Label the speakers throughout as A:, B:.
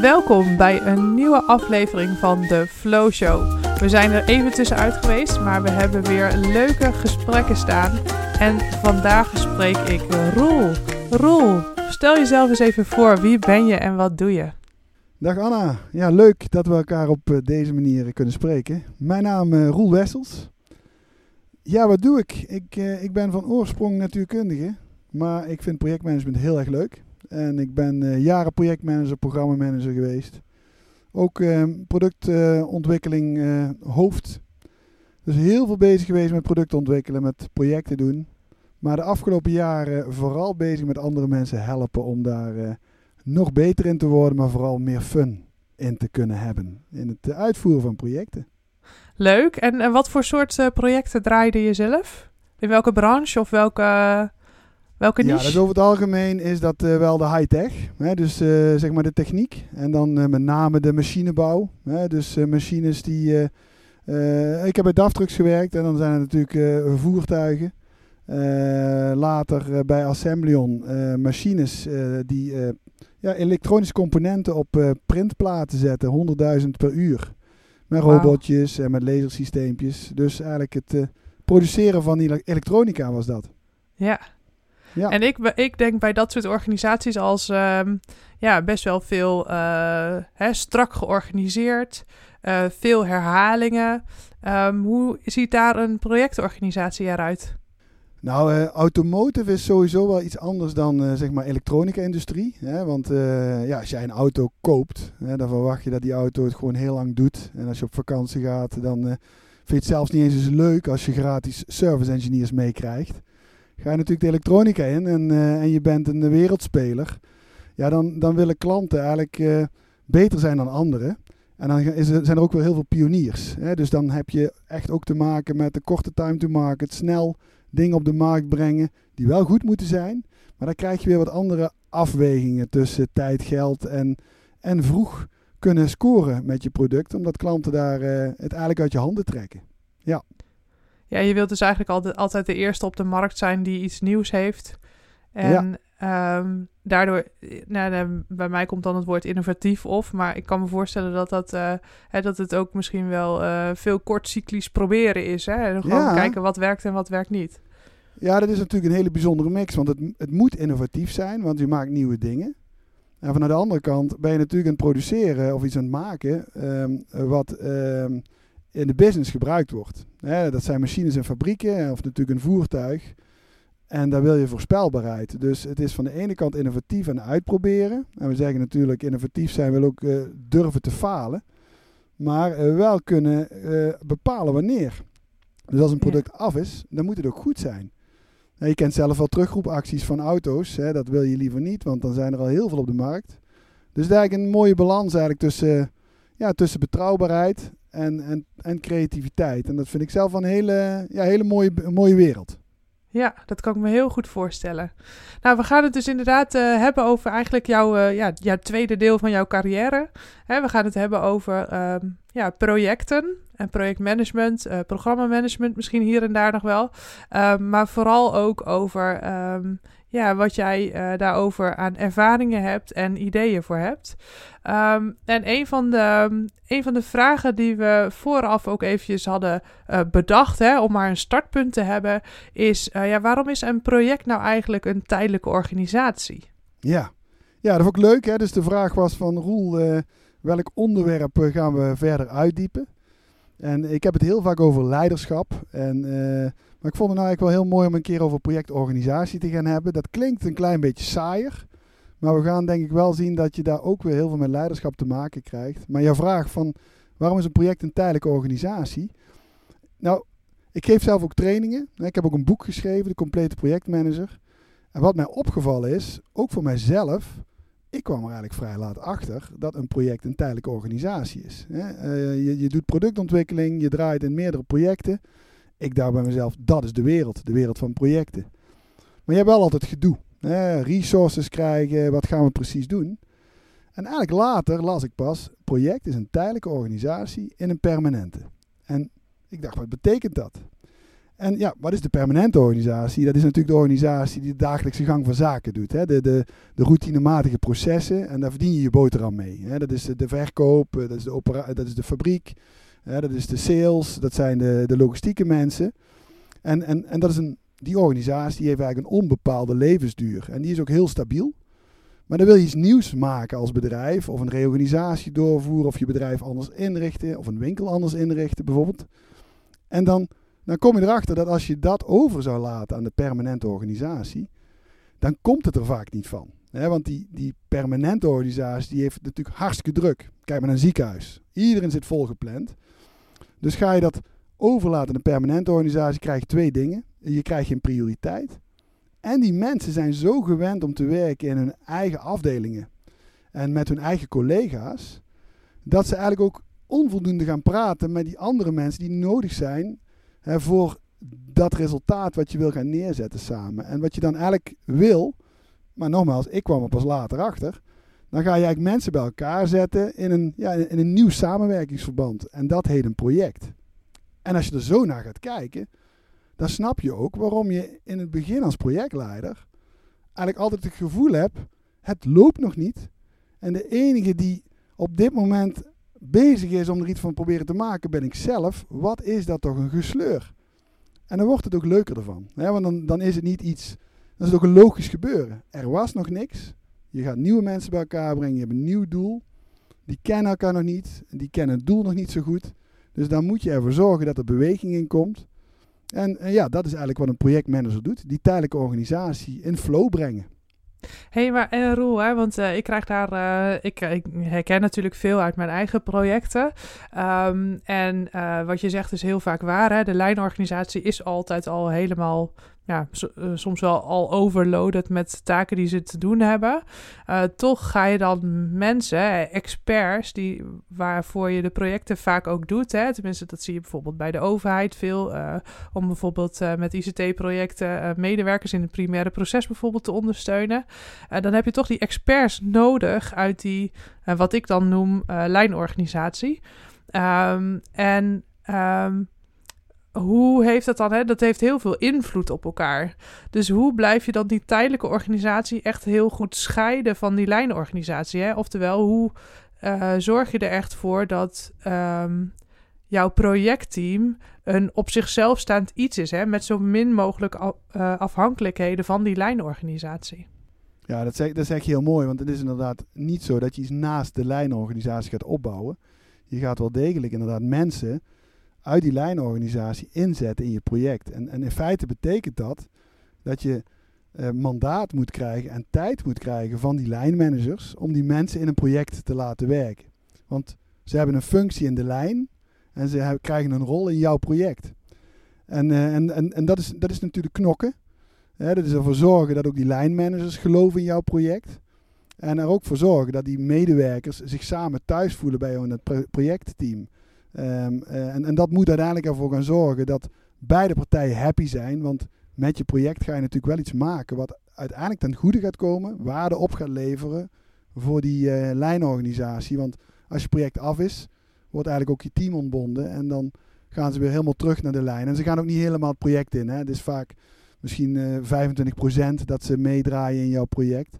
A: Welkom bij een nieuwe aflevering van de Flow Show. We zijn er even tussenuit geweest, maar we hebben weer leuke gesprekken staan. En vandaag spreek ik Roel. Roel, stel jezelf eens even voor. Wie ben je en wat doe je?
B: Dag Anna. Ja, leuk dat we elkaar op eh, deze manier kunnen spreken. Mijn naam is Roel Wessels. Ja, wat doe ik? Ik, uh, ik ben van oorsprong natuurkundige, maar ik vind projectmanagement heel erg leuk. En ik ben uh, jaren projectmanager, programmamanager geweest. Ook uh, productontwikkeling uh, hoofd. Dus heel veel bezig geweest met producten ontwikkelen, met projecten doen. Maar de afgelopen jaren vooral bezig met andere mensen helpen om daar nog beter in te worden, maar vooral meer fun in te kunnen hebben. In het uitvoeren van projecten.
A: Leuk. En, en wat voor soort projecten draaide je zelf? In welke branche of welke Welke niche?
B: Ja, dus over het algemeen is dat uh, wel de high-tech. Dus uh, zeg maar de techniek. En dan uh, met name de machinebouw. Hè? Dus machines die... ik heb bij DAF gewerkt en dan zijn er natuurlijk voertuigen. later bij Assembleon machines die ja, elektronische componenten op printplaten zetten. 100.000 per uur. Met wow. robotjes en met lasersysteempjes. Dus eigenlijk het produceren van elektronica was dat.
A: Ja, ja. En ik, ik denk bij dat soort organisaties als um, ja, best wel veel uh, hè, strak georganiseerd, uh, veel herhalingen. Um, hoe ziet daar een projectorganisatie eruit?
B: Nou, uh, automotive is sowieso wel iets anders dan zeg maar elektronica-industrie. Want ja, als jij een auto koopt, hè, dan verwacht je dat die auto het gewoon heel lang doet. En als je op vakantie gaat, dan vind je het zelfs niet eens eens leuk als je gratis service engineers meekrijgt ga je natuurlijk de elektronica in en, uh, en je bent een wereldspeler. Ja, dan, dan willen klanten eigenlijk uh, beter zijn dan anderen. En dan is er, zijn er ook wel heel veel pioniers. Hè? Dus dan heb je echt ook te maken met de korte time to market. Snel dingen op de markt brengen die wel goed moeten zijn. Maar dan krijg je weer wat andere afwegingen tussen tijd, geld en, en vroeg kunnen scoren met je product. Omdat klanten daar uh, het eigenlijk uit je handen trekken. Ja.
A: Ja, je wilt dus eigenlijk altijd, altijd de eerste op de markt zijn die iets nieuws heeft. En ja. um, daardoor, nou, bij mij komt dan het woord innovatief of, maar ik kan me voorstellen dat, dat, uh, hè, dat het ook misschien wel uh, veel kortcyclisch proberen is. Hè? En gewoon ja. kijken wat werkt en wat werkt niet.
B: Ja, dat is natuurlijk een hele bijzondere mix, want het, het moet innovatief zijn, want je maakt nieuwe dingen. En vanuit de andere kant ben je natuurlijk aan het produceren of iets aan het maken um, wat... Um, in de business gebruikt wordt. dat zijn machines en fabrieken of natuurlijk een voertuig. En daar wil je voorspelbaarheid. Dus het is van de ene kant innovatief en uitproberen. En we zeggen natuurlijk innovatief zijn wil ook uh, durven te falen. Maar uh, wel kunnen uh, bepalen wanneer. Dus als een product af is, dan moet het ook goed zijn. je kent zelf wel terugroepacties van auto's. Hè, dat wil je liever niet, want dan zijn er al heel veel op de markt. Dus daar is een mooie balans eigenlijk tussen, ja, tussen betrouwbaarheid en, en, en creativiteit. En dat vind ik zelf een hele, ja, hele mooie, mooie wereld.
A: Ja, dat kan ik me heel goed voorstellen. Nou, we gaan het dus inderdaad uh, hebben over eigenlijk jouw, uh, ja, jouw tweede deel van jouw carrière. Hè, we gaan het hebben over um, ja, projecten en projectmanagement, uh, programmamanagement misschien hier en daar nog wel. Um, maar vooral ook over um, ja, wat jij uh, daarover aan ervaringen hebt en ideeën voor hebt. Um, en een van, de, een van de vragen die we vooraf ook eventjes hadden uh, bedacht, hè, om maar een startpunt te hebben, is uh, ja, waarom is een project nou eigenlijk een tijdelijke organisatie?
B: Ja, ja dat vond ik leuk. Hè? Dus de vraag was van Roel, welk onderwerp gaan we verder uitdiepen? En ik heb het heel vaak over leiderschap en... Maar ik vond het nou eigenlijk wel heel mooi om een keer over projectorganisatie te gaan hebben. Dat klinkt een klein beetje saaier. Maar we gaan denk ik wel zien dat je daar ook weer heel veel met leiderschap te maken krijgt. Maar jouw vraag van waarom is een project een tijdelijke organisatie? Nou, ik geef zelf ook trainingen. Ik heb ook een boek geschreven, de complete projectmanager. En wat mij opgevallen is, ook voor mijzelf, ik kwam er eigenlijk vrij laat achter dat een project een tijdelijke organisatie is. Je, je doet productontwikkeling, je draait in meerdere projecten. Ik dacht bij mezelf, dat is de wereld, de wereld van projecten. Maar je hebt wel altijd gedoe. Hè? Resources krijgen, wat gaan we precies doen? En eigenlijk later las ik pas, project is een tijdelijke organisatie in een permanente. En ik dacht, wat betekent dat? En ja, wat is de permanente organisatie? Dat is natuurlijk de organisatie die de dagelijkse gang van zaken doet. Hè? De, de, de routinematige processen en daar verdien je je boterham mee. Hè? Dat is de, verkoop, dat is de, opera dat is de fabriek, dat is de sales, dat zijn de, de logistieke mensen. En, en, en dat is een, die organisatie die heeft eigenlijk een onbepaalde levensduur. En die is ook heel stabiel. Maar dan wil je iets nieuws maken als bedrijf, of een reorganisatie doorvoeren, of je bedrijf anders inrichten, of een winkel anders inrichten bijvoorbeeld. En dan, dan kom je erachter dat als je dat over zou laten aan de permanente organisatie, dan komt het er vaak niet van. want die, die permanente organisatie die heeft natuurlijk hartstikke druk. Kijk maar naar een ziekenhuis. Iedereen zit volgepland. Dus ga je dat overlaten aan de permanente organisatie, krijg je twee dingen. Je krijgt geen prioriteit. En die mensen zijn zo gewend om te werken in hun eigen afdelingen en met hun eigen collega's, dat ze eigenlijk ook onvoldoende gaan praten met die andere mensen die nodig zijn hè, voor dat resultaat wat je wil gaan neerzetten samen. En wat je dan eigenlijk wil, maar nogmaals, ik kwam er pas later achter, dan ga je eigenlijk mensen bij elkaar zetten in een, ja, in een nieuw samenwerkingsverband. En dat heet een project. En als je er zo naar gaat kijken, dan snap je ook waarom je in het begin als projectleider eigenlijk altijd het gevoel hebt, het loopt nog niet. En de enige die op dit moment bezig is om er iets van proberen te maken, ben ik zelf. Wat is dat toch een gesleur? En dan wordt het ook leuker ervan. Hè? Want dan, dan is het niet iets, dat is ook een logisch gebeuren. Er was nog niks. Je gaat nieuwe mensen bij elkaar brengen, je hebt een nieuw doel. Die kennen elkaar nog niet, die kennen het doel nog niet zo goed. Dus dan moet je ervoor zorgen dat er beweging in komt. En, ja, dat is eigenlijk wat een projectmanager doet. Die tijdelijke organisatie in flow brengen.
A: Hé, hey, maar en Roel, hè, want uh, ik krijg daar, uh, ik, ik, herken natuurlijk veel uit mijn eigen projecten. Um, en wat je zegt is heel vaak waar. Hè? De lijnorganisatie is altijd al helemaal ja, eh, soms wel al overloaded met taken die ze te doen hebben. Uh, toch ga je dan mensen, experts, die, waarvoor je de projecten vaak ook doet. Hè, tenminste, dat zie je bijvoorbeeld bij de overheid veel. Uh, om bijvoorbeeld met ICT-projecten medewerkers in het primaire proces bijvoorbeeld te ondersteunen. dan heb je toch die experts nodig uit die, wat ik dan noem, lijnorganisatie. Um, en um, hoe heeft dat dan? Hè? Dat heeft heel veel invloed op elkaar. Dus hoe blijf je dan die tijdelijke organisatie echt heel goed scheiden van die lijnorganisatie? Hè? Oftewel, hoe uh, zorg je er echt voor dat um, jouw projectteam een op zichzelf staand iets is, hè? met zo min mogelijk uh, afhankelijkheden van die lijnorganisatie?
B: Ja, dat zeg, dat zeg je heel mooi, want het is inderdaad niet zo dat je iets naast de lijnorganisatie gaat opbouwen. Je gaat wel degelijk inderdaad mensen uit die lijnorganisatie inzetten in je project. En, en in feite betekent dat dat je uh, mandaat moet krijgen en tijd moet krijgen van die lijnmanagers om die mensen in een project te laten werken. Want ze hebben een functie in de lijn en ze krijgen een rol in jouw project. En, uh, en, en, en dat, is, dat is natuurlijk knokken. Dat is ervoor zorgen dat ook die lijnmanagers geloven in jouw project. En er ook voor zorgen dat die medewerkers zich samen thuis voelen bij jou in het projectteam. Um, en, en, dat moet uiteindelijk ervoor gaan zorgen dat beide partijen happy zijn. Want met je project ga je natuurlijk wel iets maken wat uiteindelijk ten goede gaat komen, waarde op gaat leveren voor die uh, lijnorganisatie. Want als je project af is, wordt eigenlijk ook je team ontbonden en dan gaan ze weer helemaal terug naar de lijn. En ze gaan ook niet helemaal het project in. Hè. Het is vaak misschien uh, 25% dat ze meedraaien in jouw project.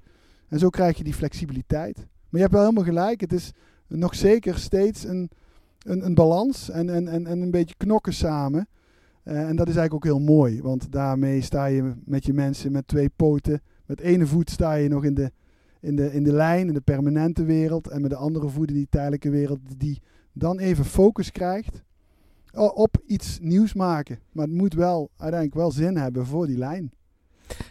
B: En zo krijg je die flexibiliteit. Maar je hebt wel helemaal gelijk. Het is nog zeker steeds een, een, een balans en, en, en, en een beetje knokken samen. Uh, en dat is eigenlijk ook heel mooi, want daarmee sta je met je mensen met twee poten. Met ene voet sta je nog in de, in de, in de lijn, in de permanente wereld. En met de andere voet in die tijdelijke wereld, die dan even focus krijgt op iets nieuws maken. Maar het moet wel uiteindelijk wel zin hebben voor die lijn.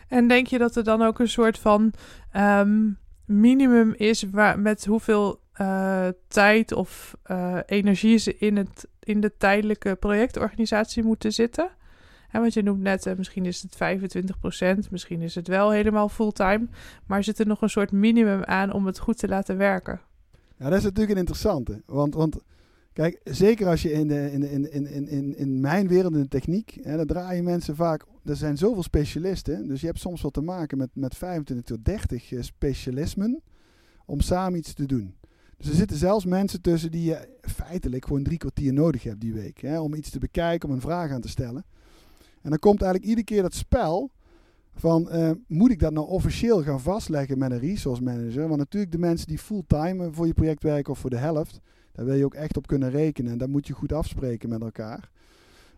A: En denk je dat er dan ook een soort van um, minimum is met hoeveel uh, tijd of uh, energie ze in, het, in de tijdelijke projectorganisatie moeten zitten. Hè, want je noemt net, uh, misschien is het 25%, misschien is het wel helemaal fulltime. Maar zit er nog een soort minimum aan om het goed te laten werken?
B: Ja, dat is natuurlijk een interessante. Want, want kijk, zeker als je in, de, in, in, in, in, in mijn wereld, in de techniek, hè, dan draaien mensen vaak. Er zijn zoveel specialisten. Dus je hebt soms wel te maken met, met 25 tot 30 specialismen om samen iets te doen. Dus er zitten zelfs mensen tussen die je feitelijk gewoon drie kwartier nodig hebt die week. Hè, om iets te bekijken, om een vraag aan te stellen. En dan komt eigenlijk iedere keer dat spel van eh, moet ik dat nou officieel gaan vastleggen met een resource manager? Want natuurlijk de mensen die fulltime voor je project werken of voor de helft, daar wil je ook echt op kunnen rekenen. En dat moet je goed afspreken met elkaar.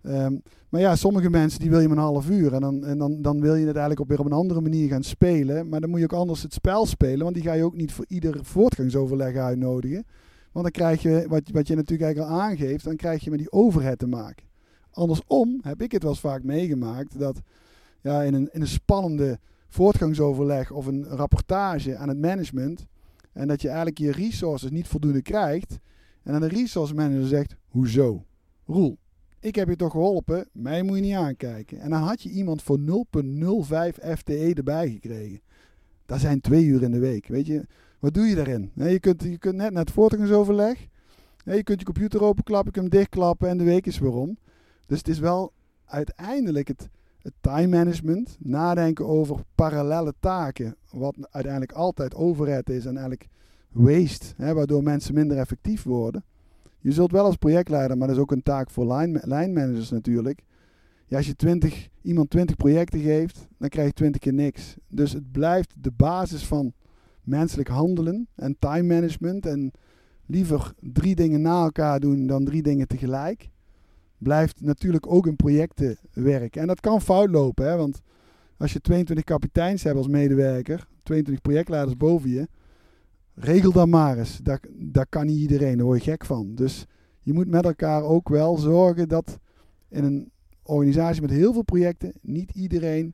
B: Ehm, maar ja, sommige mensen die wil je maar een half uur. En, dan, en dan, dan wil je het eigenlijk op weer op een andere manier gaan spelen. Maar dan moet je ook anders het spel spelen. Want die ga je ook niet voor ieder voortgangsoverleg uitnodigen. Want dan krijg je, wat, wat je natuurlijk eigenlijk al aangeeft, dan krijg je met die overhead te maken. Andersom heb ik het wel eens vaak meegemaakt dat ja, in, een, in een spannende voortgangsoverleg of een rapportage aan het management. En dat je eigenlijk je resources niet voldoende krijgt. En dan de resource manager zegt, hoezo? Roel, ik heb je toch geholpen, mij moet je niet aankijken. En dan had je iemand voor 0,05 FTE erbij gekregen. Dat zijn twee uur in de week. Weet je, wat doe je daarin? Je kunt, je kunt net naar het voortgangsoverleg. Je kunt je computer openklappen, je kunt hem dichtklappen en de week is weer om. Dus het is wel uiteindelijk het, time management, nadenken over parallele taken, wat uiteindelijk altijd overhead is en eigenlijk waste, hè, waardoor mensen minder effectief worden. Je zult wel als projectleider, maar dat is ook een taak voor line, managers natuurlijk. Ja, als je 20, iemand 20 projecten geeft, dan krijg je 20 keer niks. Dus het blijft de basis van menselijk handelen en time management. En liever drie dingen na elkaar doen dan drie dingen tegelijk. Blijft natuurlijk ook in projecten werken. En dat kan fout lopen, hè, want als je 22 kapiteins hebt als medewerker, 22 projectleiders boven je, regel dan maar eens. Daar, kan niet iedereen, daar word je gek van. Dus je moet met elkaar ook wel zorgen dat in een organisatie met heel veel projecten niet iedereen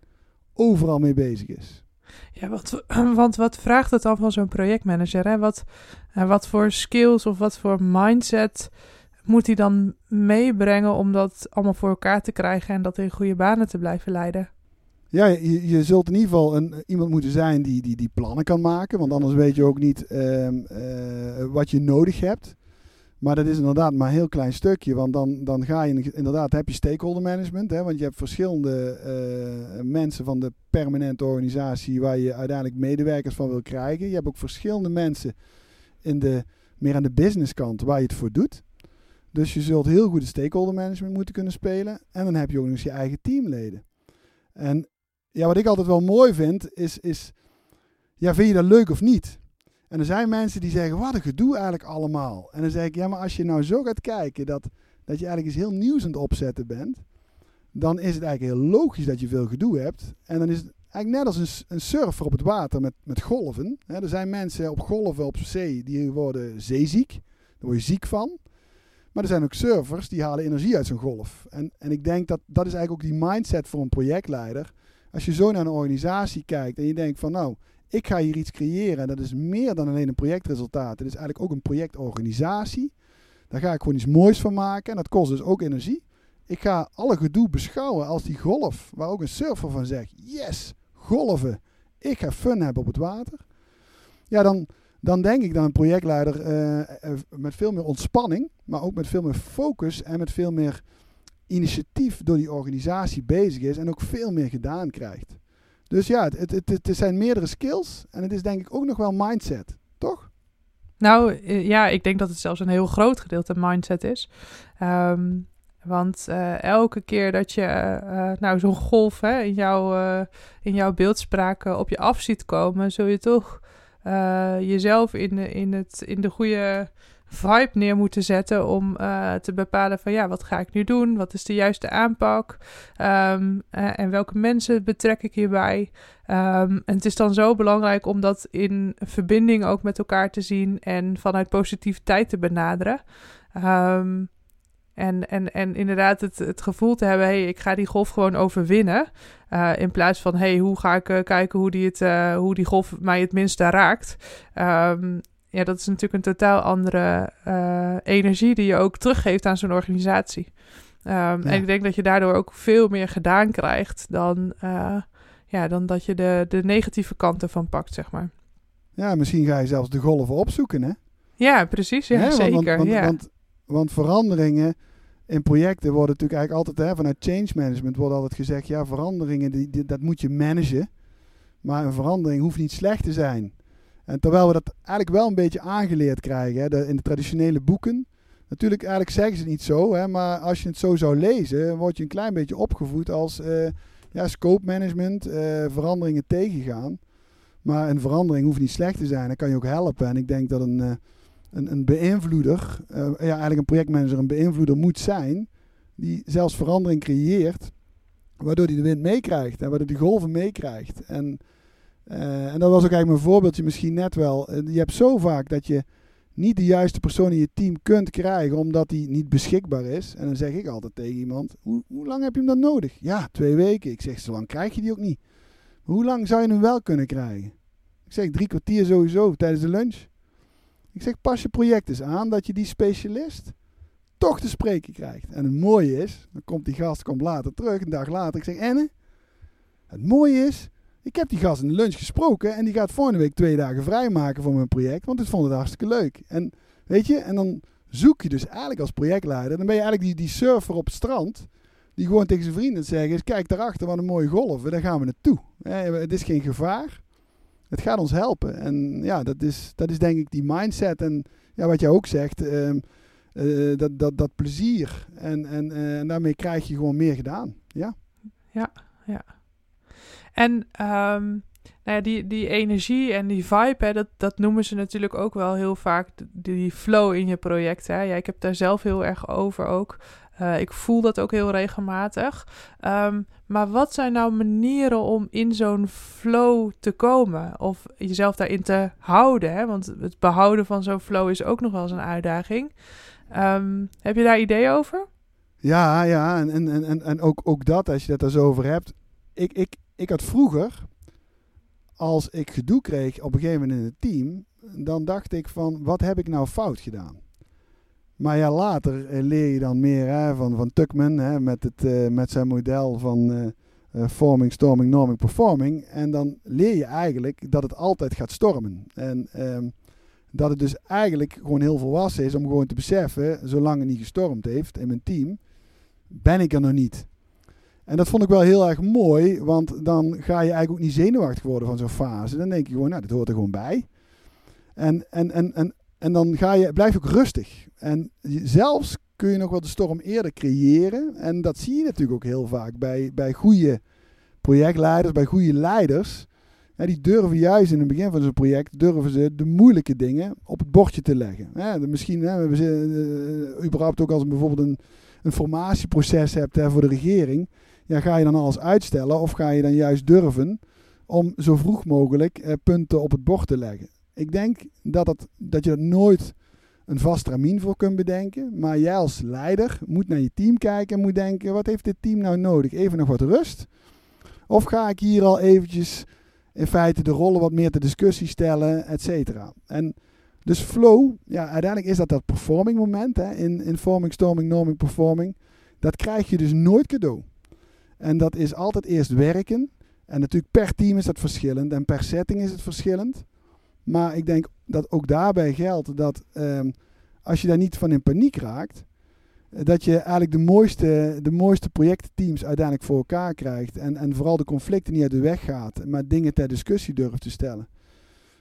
B: overal mee bezig is.
A: Ja, wat, want wat vraagt het dan van zo'n projectmanager? Hè? Wat, wat voor skills of wat voor mindset moet hij dan meebrengen om dat allemaal voor elkaar te krijgen en dat in goede banen te blijven leiden?
B: Ja, je, zult in ieder geval een, iemand moeten zijn die, die die plannen kan maken. Want anders weet je ook niet ehm, eh, wat je nodig hebt. Maar dat is inderdaad maar een heel klein stukje. Want dan, dan ga je inderdaad, heb je stakeholder management. Hè, want je hebt verschillende eh, mensen van de permanente organisatie waar je uiteindelijk medewerkers van wil krijgen. Je hebt ook verschillende mensen in de, meer aan de businesskant waar je het voor doet. Dus je zult heel goed de stakeholder management moeten kunnen spelen. En dan heb je ook nog eens je eigen teamleden. En ja, wat ik altijd wel mooi vind, is, is ja, vind je dat leuk of niet? En er zijn mensen die zeggen, wat een gedoe eigenlijk allemaal. En dan zeg ik, ja, maar als je nou zo gaat kijken dat, dat je eigenlijk iets heel nieuws aan het opzetten bent, dan is het eigenlijk heel logisch dat je veel gedoe hebt. En dan is het eigenlijk net als een, een surfer op het water met, met golven. er zijn mensen op golven op zee die worden zeeziek. Daar word je ziek van. Maar er zijn ook surfers die halen energie uit zo'n golf. En, en ik denk dat dat is eigenlijk ook die mindset voor een projectleider. Als je zo naar een organisatie kijkt en je denkt van nou, ik ga hier iets creëren en dat is meer dan alleen een projectresultaat. Het is eigenlijk ook een projectorganisatie. Daar ga ik gewoon iets moois van maken en dat kost dus ook energie. Ik ga alle gedoe beschouwen als die golf, waar ook een surfer van zegt, yes, golven, ik ga fun hebben op het water. Ja, dan, dan denk ik dat een projectleider uh, met veel meer ontspanning, maar ook met veel meer focus en met veel meer initiatief door die organisatie bezig is en ook veel meer gedaan krijgt. Dus ja, het, het, zijn meerdere skills en het is denk ik ook nog wel mindset, toch?
A: Nou eh, ja, ik denk dat het zelfs een heel groot gedeelte mindset is. Um, want uh, elke keer dat je uh, nou, zo'n golf hè, in, jouw, in jouw beeldspraak op je af ziet komen, zul je toch jezelf in, in, het, in de goede vibe neer moeten zetten om uh, te bepalen van ja, wat ga ik nu doen? Wat is de juiste aanpak? Um, uh, en welke mensen betrek ik hierbij? Um, en het is dan zo belangrijk om dat in verbinding ook met elkaar te zien en vanuit positiviteit te benaderen. Um, en, en, en inderdaad het, het gevoel te hebben, hey, ik ga die golf gewoon overwinnen. Uh, in plaats van, hey, hoe ga ik kijken hoe die, het, hoe die golf mij het minste raakt. Ja, dat is natuurlijk een totaal andere uh, energie die je ook teruggeeft aan zo'n organisatie. Um, ja. En ik denk dat je daardoor ook veel meer gedaan krijgt dan, uh, ja, dan dat je de, de negatieve kanten van pakt, zeg maar.
B: Ja, misschien ga je zelfs de golven opzoeken, hè?
A: Ja, precies. Ja, zeker.
B: Want, want,
A: ja.
B: Want, want, veranderingen in projecten worden natuurlijk eigenlijk altijd, hè, vanuit change management wordt altijd gezegd, ja, veranderingen, die, die, dat moet je managen. Maar een verandering hoeft niet slecht te zijn. En terwijl we dat eigenlijk wel een beetje aangeleerd krijgen. Hè, in de traditionele boeken Natuurlijk, eigenlijk zeggen ze het niet zo, hè, maar als je het zo zou lezen, word je een klein beetje opgevoed als uh, ja, scope management, uh, veranderingen tegengaan. Maar een verandering hoeft niet slecht te zijn, dan kan je ook helpen. En ik denk dat een, uh, een, een beïnvloeder, ja, eigenlijk een projectmanager, een beïnvloeder moet zijn, die zelfs verandering creëert, waardoor hij de wind meekrijgt en waardoor hij golven meekrijgt. En, en dat was ook eigenlijk mijn voorbeeldje misschien net wel. Je hebt zo vaak dat je niet de juiste persoon in je team kunt krijgen omdat die niet beschikbaar is. En dan zeg ik altijd tegen iemand: hoe, hoe lang heb je hem dan nodig? Ja, twee weken. Ik zeg: zo lang krijg je die ook niet. hoe lang zou je hem wel kunnen krijgen? Ik zeg: drie kwartier sowieso tijdens de lunch. Ik zeg: pas je project eens aan dat je die specialist toch te spreken krijgt. En het mooie is, dan komt die gast komt later terug, een dag later. Ik zeg: Enne, het mooie is, ik heb die gast in de lunch gesproken en die gaat volgende week twee dagen vrijmaken voor mijn project, want het vond het hartstikke leuk. En weet je, en dan zoek je dus eigenlijk als projectleider, dan ben je eigenlijk die, die surfer op het strand, die gewoon tegen zijn vrienden zegt, kijk daarachter wat een mooie golven, daar gaan we naartoe. Het is geen gevaar, het gaat ons helpen. En ja, dat is, dat is denk ik die mindset en ja, wat jij ook zegt, uh, uh, dat, dat, dat plezier. En, en, uh, en daarmee krijg je gewoon meer gedaan. Ja,
A: ja, ja. En um, nou ja, die, die energie en die vibe, hè, dat, dat noemen ze natuurlijk ook wel heel vaak die flow in je project. Hè. Ja, ik heb daar zelf heel erg over ook. Uh, ik voel dat ook heel regelmatig. Um, maar wat zijn nou manieren om in zo'n flow te komen? Of jezelf daarin te houden? Hè? Want het behouden van zo'n flow is ook nog wel eens een uitdaging. Um, heb je daar ideeën over?
B: Ja, ja. En, en, en, en ook, ook dat, als je dat er zo over hebt. Ik, ik, ik had vroeger, als ik gedoe kreeg op een gegeven moment in het team, dan dacht ik van, wat heb ik nou fout gedaan? Maar ja, later eh, leer je dan meer hè, van, van Tuckman hè, met, het, uh, met zijn model van uh, forming, storming, norming, performing. En dan leer je eigenlijk dat het altijd gaat stormen. En um, dat het dus eigenlijk gewoon heel volwassen is om gewoon te beseffen, zolang het niet gestormd heeft in mijn team, ben ik er nog niet. En dat vond ik wel heel erg mooi, want dan ga je eigenlijk ook niet zenuwachtig worden van zo'n fase. Dan denk je gewoon, nou, dit hoort er gewoon bij. En, en, en, en, en dan ga je, blijf ook rustig. En zelfs kun je nog wel de storm eerder creëren. En dat zie je natuurlijk ook heel vaak bij, bij goede projectleiders, bij goede leiders. Ja, die durven juist in het begin van zo'n project, durven ze de moeilijke dingen op het bordje te leggen. Misschien hè, we uh, überhaupt ook als bijvoorbeeld een, een formatieproces hebt hè, voor de regering ja, ga je dan alles uitstellen of ga je dan juist durven om zo vroeg mogelijk eh, punten op het bord te leggen? Ik denk dat, dat je er nooit een vast termijn voor kunt bedenken. Maar jij als leider moet naar je team kijken en moet denken: wat heeft dit team nou nodig? Even nog wat rust? Of ga ik hier al eventjes in feite de rollen wat meer ter discussie stellen, et cetera? En dus flow, ja, uiteindelijk is dat dat performing moment hè, in, in forming, storming, norming, performing. Dat krijg je dus nooit cadeau. En dat is altijd eerst werken. En natuurlijk per team is dat verschillend en per setting is het verschillend. Maar ik denk dat ook daarbij geldt dat um, als je daar niet van in paniek raakt, eh, dat je eigenlijk de mooiste, de mooiste projectteams uiteindelijk voor elkaar krijgt. En, en vooral de conflicten niet uit de weg gaat, maar dingen ter discussie durft te stellen.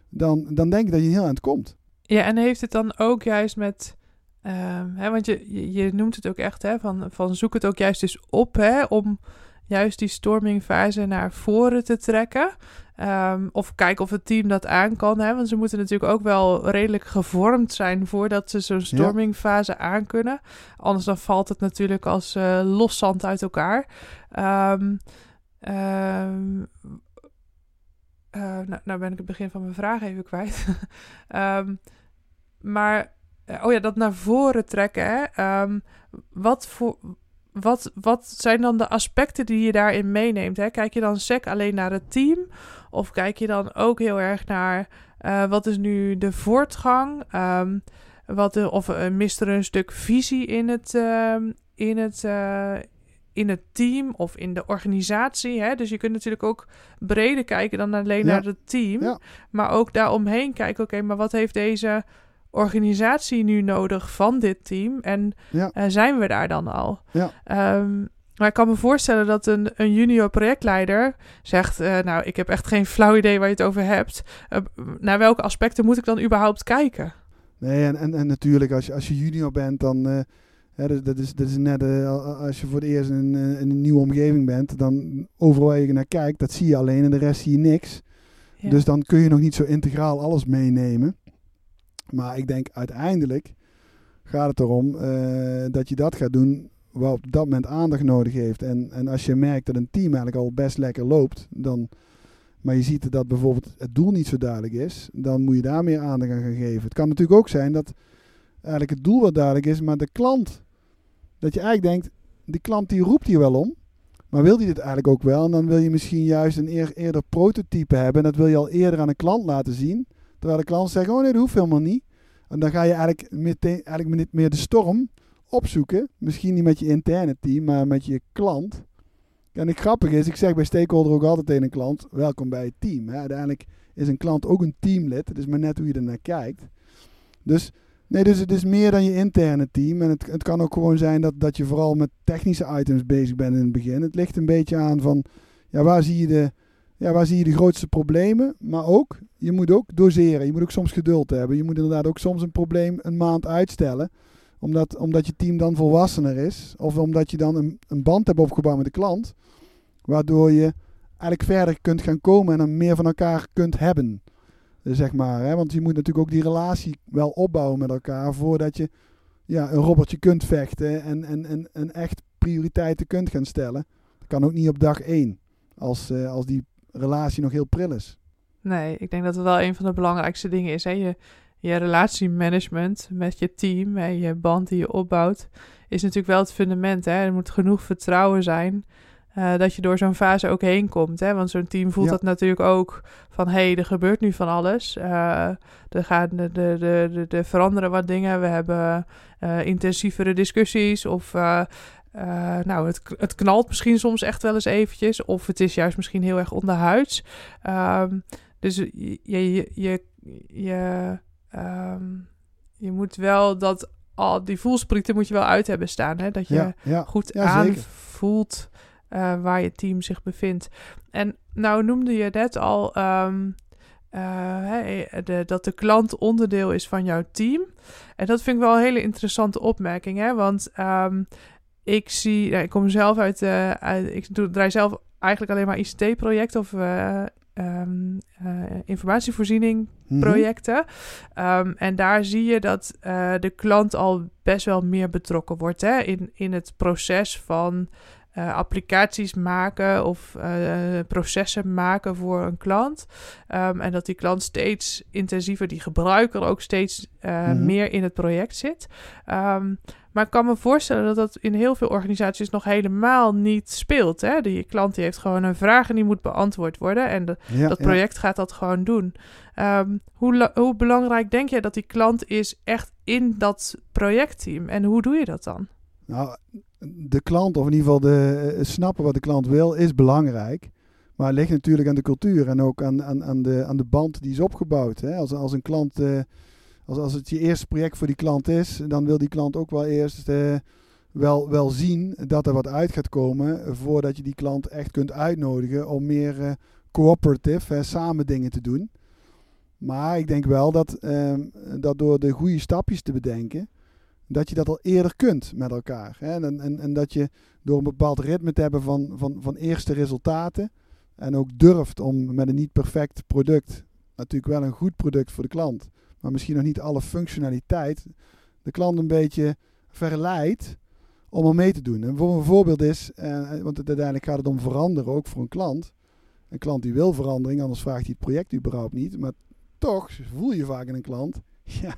B: Dan, dan denk ik dat je heel aan het komt.
A: Ja, en heeft het dan ook juist met. Um, hè, want je, je, noemt het ook echt, hè, van, van zoek het ook juist eens op, hè, om juist die stormingfase naar voren te trekken. Um, of kijken of het team dat aan kan. Hè? Want ze moeten natuurlijk ook wel redelijk gevormd zijn voordat ze zo'n stormingfase ja. aan kunnen. Anders dan valt het natuurlijk als uh, los zand uit elkaar. Um, um, uh, nou, nou, ben ik het begin van mijn vraag even kwijt. maar, eh, oh ja, dat naar voren trekken. Hè? wat voor wat, wat zijn dan de aspecten die je daarin meeneemt? Hè? Kijk je dan sec alleen naar het team? Of kijk je dan ook heel erg naar uh, wat is nu de voortgang? Um, wat of uh, mist er een stuk visie in het, uh, in het, uh, in het team of in de organisatie? Hè? Dus je kunt natuurlijk ook breder kijken dan alleen ja. naar het team. Ja. Maar ook daaromheen kijken, oké, okay, maar wat heeft deze organisatie nu nodig van dit team? En ja. uh, zijn we daar dan al? Ja. Um, maar ik kan me voorstellen dat een, een junior projectleider zegt: uh, Nou, ik heb echt geen flauw idee waar je het over hebt. Uh, naar welke aspecten moet ik dan überhaupt kijken?
B: Nee, en, en, en natuurlijk, als je, als je junior bent, dan. eh, hè, dat, dat, is, dat is net eh, al- als je voor het eerst in, een, eh, in een nieuwe omgeving bent. Dan overal waar je naar kijkt, dat zie je alleen en de rest zie je niks.
A: Ja.
B: Dus dan kun je nog niet zo integraal alles meenemen. Maar ik denk uiteindelijk gaat het erom eh, dat je dat gaat doen wat op dat moment aandacht nodig heeft. En, en als je merkt dat een team eigenlijk al best lekker loopt, dan, maar je ziet dat bijvoorbeeld het doel niet zo duidelijk is, dan moet je daar meer aandacht aan gaan geven. Het kan natuurlijk ook zijn dat eigenlijk het doel wat duidelijk is, maar de klant, dat je eigenlijk denkt, die klant die roept hier wel om, maar wil die dit eigenlijk ook wel? En dan wil je misschien juist een eer, eerder prototype hebben. En dat wil je al eerder aan een klant laten zien. Terwijl de klant zegt, oh nee, dat hoeft helemaal niet. En dan ga je eigenlijk, meteen, eigenlijk niet meer de storm opzoeken. Misschien niet met je interne team, maar met je klant. En het grappige is, ik zeg bij stakeholder ook altijd tegen een klant, welkom bij het team. Uiteindelijk is een klant ook een teamlid. Het is maar net hoe je er naar kijkt. Dus, nee, dus het is meer dan je interne team. En het, het kan ook gewoon zijn dat, dat je vooral met technische items bezig bent in het begin. Het ligt een beetje aan van, ja, waar zie je de, ja, waar zie je de grootste problemen? Maar ook, je moet ook doseren. Je moet ook soms geduld hebben. Je moet inderdaad ook soms een probleem een maand uitstellen. Omdat, omdat je team dan volwassener is. Of omdat je dan een, een band hebt opgebouwd met de klant. Waardoor je eigenlijk verder kunt gaan komen en dan meer van elkaar kunt hebben. Zeg maar, hè? Want je moet natuurlijk ook die relatie wel opbouwen met elkaar voordat je ja, een robbertje kunt vechten en, en, en, en echt prioriteiten kunt gaan stellen. Dat kan ook niet op dag één, als, eh, als die relatie nog heel pril is.
A: Nee, ik denk dat het wel een van de belangrijkste dingen is. Hè? Je, je relatiemanagement met je team en je band die je opbouwt, is natuurlijk wel het fundament. Hè? Er moet genoeg vertrouwen zijn eh, dat je door zo'n fase ook heen komt. Hè? Want zo'n team voelt
B: Ja.
A: dat natuurlijk ook van, hé, hey, er gebeurt nu van alles. Eh, er, gaan, de, de, de, de, er veranderen wat dingen. We hebben eh, intensievere discussies of... eh, nou, het, het knalt misschien soms echt wel eens eventjes. Of het is juist misschien heel erg onderhuids. Ehm, dus je, je, je, je, ehm, je moet wel dat al die voelsprieten moet je wel uit hebben staan. Hè? Dat je
B: Ja, ja.
A: goed
B: Ja,
A: aanvoelt eh, waar je team zich bevindt. En nou noemde je net al ehm, eh, de, dat de klant onderdeel is van jouw team. En dat vind ik wel een hele interessante opmerking. Hè? Want ik zie, nou, ik kom zelf uit, uit ik doe, draai zelf eigenlijk alleen maar ICT-projecten of eh, informatievoorziening
B: Mhm.
A: projecten. Ehm, en daar zie je dat de klant al best wel meer betrokken wordt hè, in, in het proces van applicaties maken of processen maken voor een klant. Ehm, en dat die klant steeds intensiever, die gebruiker ook steeds
B: Mhm.
A: meer in het project zit. Ehm, maar ik kan me voorstellen dat dat in heel veel organisaties nog helemaal niet speelt. Hè? Die klant die heeft gewoon een vraag en die moet beantwoord worden. En de,
B: Ja,
A: dat
B: ja.
A: project gaat dat gewoon doen. Ehm, hoe, hoe belangrijk denk jij dat die klant is echt in dat projectteam? En hoe doe je dat dan?
B: Nou, de klant, of in ieder geval de, eh, snappen wat de klant wil, is belangrijk. Maar het ligt natuurlijk aan de cultuur en ook aan, aan, aan, de, aan de band die is opgebouwd. Hè. Als, als een klant, eh, als, als het je eerste project voor die klant is, dan wil die klant ook wel eerst eh, wel, wel zien dat er wat uit gaat komen. Voordat je die klant echt kunt uitnodigen om meer eh, cooperative, samen dingen te doen. Maar ik denk wel dat, ehm, dat door de goede stapjes te bedenken, dat je dat al eerder kunt met elkaar. Hè? En, en, en dat je door een bepaald ritme te hebben van, van, van eerste resultaten. En ook durft om met een niet perfect product, natuurlijk wel een goed product voor de klant, maar misschien nog niet alle functionaliteit, de klant een beetje verleidt om er mee te doen. En voor een voorbeeld is, eh, want uiteindelijk gaat het om veranderen, ook voor een klant. Een klant die wil verandering, anders vraagt hij het project überhaupt niet. Maar toch voel je vaak in een klant, ja,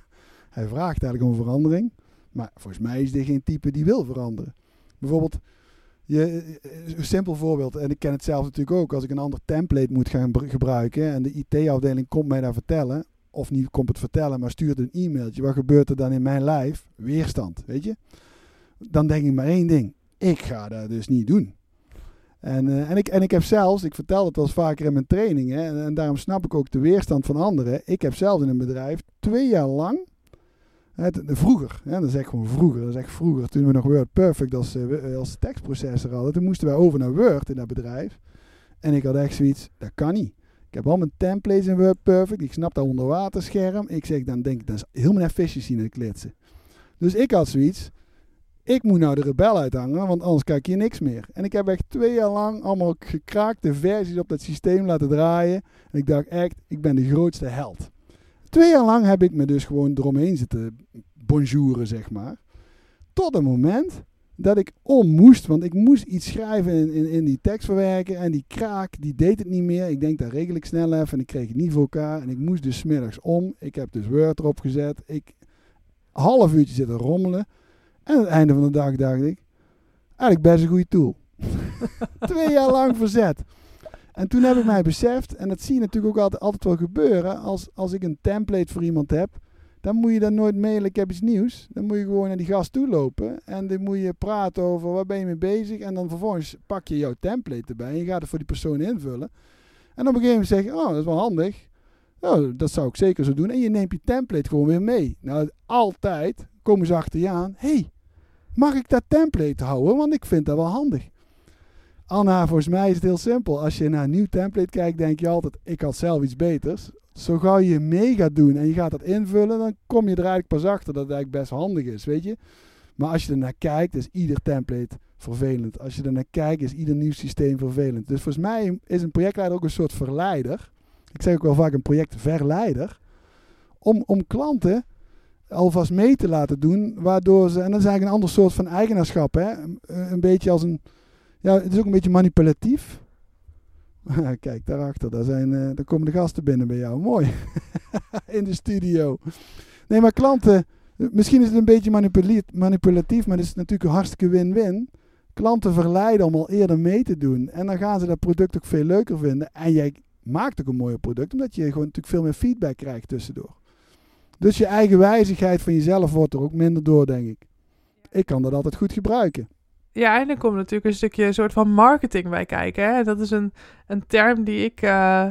B: hij vraagt eigenlijk om verandering. Maar volgens mij is dit geen type die wil veranderen. Bijvoorbeeld, je, een simpel voorbeeld, en ik ken het zelf natuurlijk ook, als ik een ander template moet gaan br- gebruiken en de IT-afdeling komt mij daar vertellen, of niet komt het vertellen, maar stuurt een e-mailtje, wat gebeurt er dan in mijn lijf? Weerstand, weet je? Dan denk ik maar één ding, ik ga dat dus niet doen. En, eh, en, ik, en ik heb zelfs, ik vertel het wel eens vaker in mijn trainingen, en, en daarom snap ik ook de weerstand van anderen. Ik heb zelf in een bedrijf twee jaar lang vroeger, hè, dat is echt gewoon vroeger, dat is echt vroeger, toen we nog Word Perfect als, eh, als tekstprocessor hadden, toen moesten wij over naar Word in dat bedrijf. En ik had echt zoiets, dat kan niet. Ik heb al mijn templates in WordPerfect. Ik snap dat onderwaterscherm. Ik zeg, dan denk ik, dat is helemaal efficiëntie in het klitsen. Dus ik had zoiets. Ik moet nou de rebel uithangen, want anders kijk je niks meer. En ik heb echt twee jaar lang allemaal gekraakte versies op dat systeem laten draaien. En ik dacht echt, ik ben de grootste held. Twee jaar lang heb ik me dus gewoon eromheen zitten bonjouren, zeg maar. Tot het moment dat ik om moest, want ik moest iets schrijven in, in, in die tekstverwerker en die kraak, die deed het niet meer. Ik denk, dat regel ik snel even en ik kreeg het niet voor elkaar en ik moest dus middags om. Ik heb dus Word erop gezet. Ik half uurtje zitten rommelen. En aan het einde van de dag dacht ik, eigenlijk best een goede tool. Twee jaar lang verzet. En toen heb ik mij beseft, en dat zie je natuurlijk ook altijd, altijd wel gebeuren, als, als ik een template voor iemand heb, dan moet je dan nooit mailen, ik heb iets nieuws. Dan moet je gewoon naar die gast toe lopen en dan moet je praten over waar ben je mee bezig. En dan vervolgens pak je jouw template erbij en je gaat het voor die persoon invullen. En op een gegeven moment zeg je, oh, dat is wel handig. Oh, dat zou ik zeker zo doen. En je neemt je template gewoon weer mee. Nou, altijd komen ze achter je aan. hey, mag ik dat template houden? Want ik vind dat wel handig. Anna, volgens mij is het heel simpel. Als je naar een nieuw template kijkt, denk je altijd, ik had zelf iets beters. Zo gauw je mee gaat doen en je gaat dat invullen, dan kom je er eigenlijk pas achter dat het eigenlijk best handig is, weet je. Maar als je er naar kijkt, is ieder template vervelend. Als je er naar kijkt, is ieder nieuw systeem vervelend. Dus volgens mij is een projectleider ook een soort verleider. Ik zeg ook wel vaak een projectverleider. Om, om klanten alvast mee te laten doen, waardoor ze, en dat is eigenlijk een ander soort van eigenaarschap, hè? Een, een beetje als een, ja, het is ook een beetje manipulatief. Kijk, daarachter, daar, zijn, uh, daar komen de gasten binnen bij jou. Mooi. In de studio. Nee, maar klanten, misschien is het een beetje manipulatief, maar het is natuurlijk een hartstikke win-win. Klanten verleiden om al eerder mee te doen. En dan gaan ze dat product ook veel leuker vinden. En jij maakt ook een mooier product, omdat je gewoon natuurlijk veel meer feedback krijgt tussendoor. Dus je eigen wijzigheid van jezelf wordt er ook minder door, denk ik. Ik kan dat altijd goed gebruiken.
A: Ja, en dan komt natuurlijk een stukje soort van marketing bij kijken. Hè? Dat is een, een term die ik uh,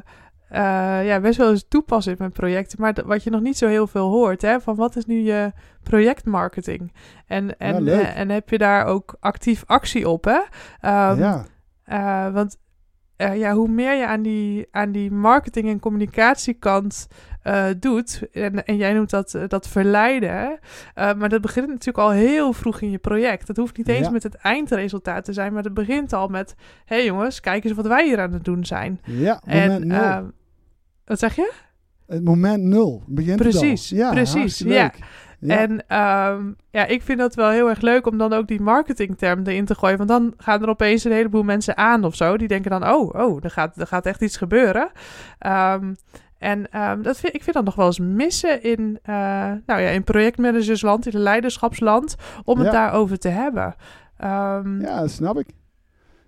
A: uh, ja, best wel eens toepas in mijn projecten. Maar wat je nog niet zo heel veel hoort. Hè? Van wat is nu je projectmarketing? En, en, ja, uh, en heb je daar ook actief actie op? Hè? Um, ja. want ja, hoe meer je aan die, aan die marketing- en communicatiekant uh, doet. En, en, jij noemt dat, dat verleiden. Maar dat begint natuurlijk al heel vroeg in je project. Dat hoeft niet eens ja. met het eindresultaat te zijn, maar het begint al met: hé hey jongens, kijk eens wat wij hier aan het doen zijn.
B: Ja, moment
A: en,
B: nul.
A: Wat zeg je?
B: Het moment nul begint
A: precies,
B: Ja,
A: precies. Ja. Ja. En um, ja, ik vind dat wel heel erg leuk om dan ook die marketingterm erin te gooien. Want dan gaan er opeens een heleboel mensen aan of zo. Die denken dan, oh, oh er, gaat, er gaat echt iets gebeuren. Um, en um, dat vind, ik vind dat nog wel eens missen in, uh, nou ja, in projectmanagersland, in leiderschapsland, om het ja. daarover te hebben.
B: Ja, dat snap ik.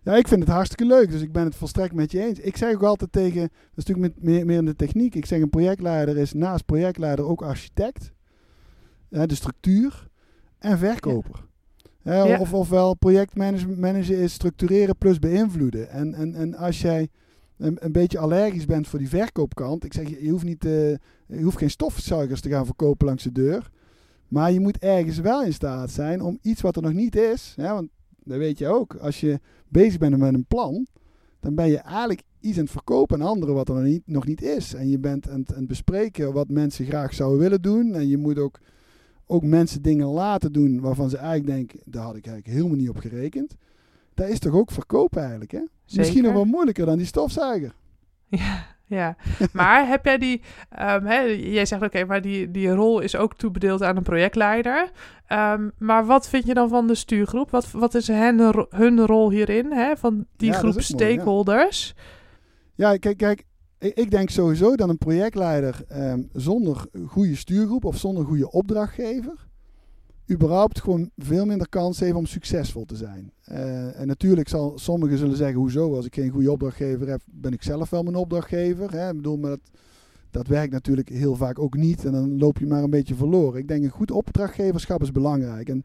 B: Ja, ik vind het hartstikke leuk, dus ik ben het volstrekt met je eens. Ik zeg ook altijd tegen, dat is natuurlijk meer, meer in de techniek, ik zeg een projectleider is naast projectleider ook architect, de structuur en verkoper. Ja. Ja, of, ofwel projectmanager is structureren plus beïnvloeden. En, en, en als jij een, een, beetje allergisch bent voor die verkoopkant. Ik zeg, je, je hoeft, niet, uh, je hoeft geen stofzuigers te gaan verkopen langs de deur. Maar je moet ergens wel in staat zijn om iets wat er nog niet is. Hè, want dat weet je ook. Als je bezig bent met een plan, dan ben je eigenlijk iets aan het verkopen aan anderen wat er nog niet, nog niet is. En je bent aan het, aan het bespreken wat mensen graag zouden willen doen. En je moet ook, ook mensen dingen laten doen waarvan ze eigenlijk denken, daar had ik eigenlijk helemaal niet op gerekend. Dat is toch ook verkopen eigenlijk, hè?
A: Zeker.
B: Misschien nog wel moeilijker dan die stofzuiger.
A: Ja, ja. maar heb jij die, um, hè, jij zegt oké, okay, maar die, die rol is ook toebedeeld aan een projectleider. Um, maar wat vind je dan van de stuurgroep? Wat, wat is hen, hun rol hierin, hè, van die
B: Ja,
A: groep
B: mooi, ja.
A: stakeholders?
B: Ja, kijk, kijk ik, denk sowieso dat een projectleider ehm, zonder goede stuurgroep of zonder goede opdrachtgever überhaupt gewoon veel minder kans heeft om succesvol te zijn. Uh, en natuurlijk zal sommigen zullen zeggen, hoezo, als ik geen goede opdrachtgever heb, ben ik zelf wel mijn opdrachtgever. Hè? Ik bedoel, maar dat, dat werkt natuurlijk heel vaak ook niet en dan loop je maar een beetje verloren. Ik denk een goed opdrachtgeverschap is belangrijk. En,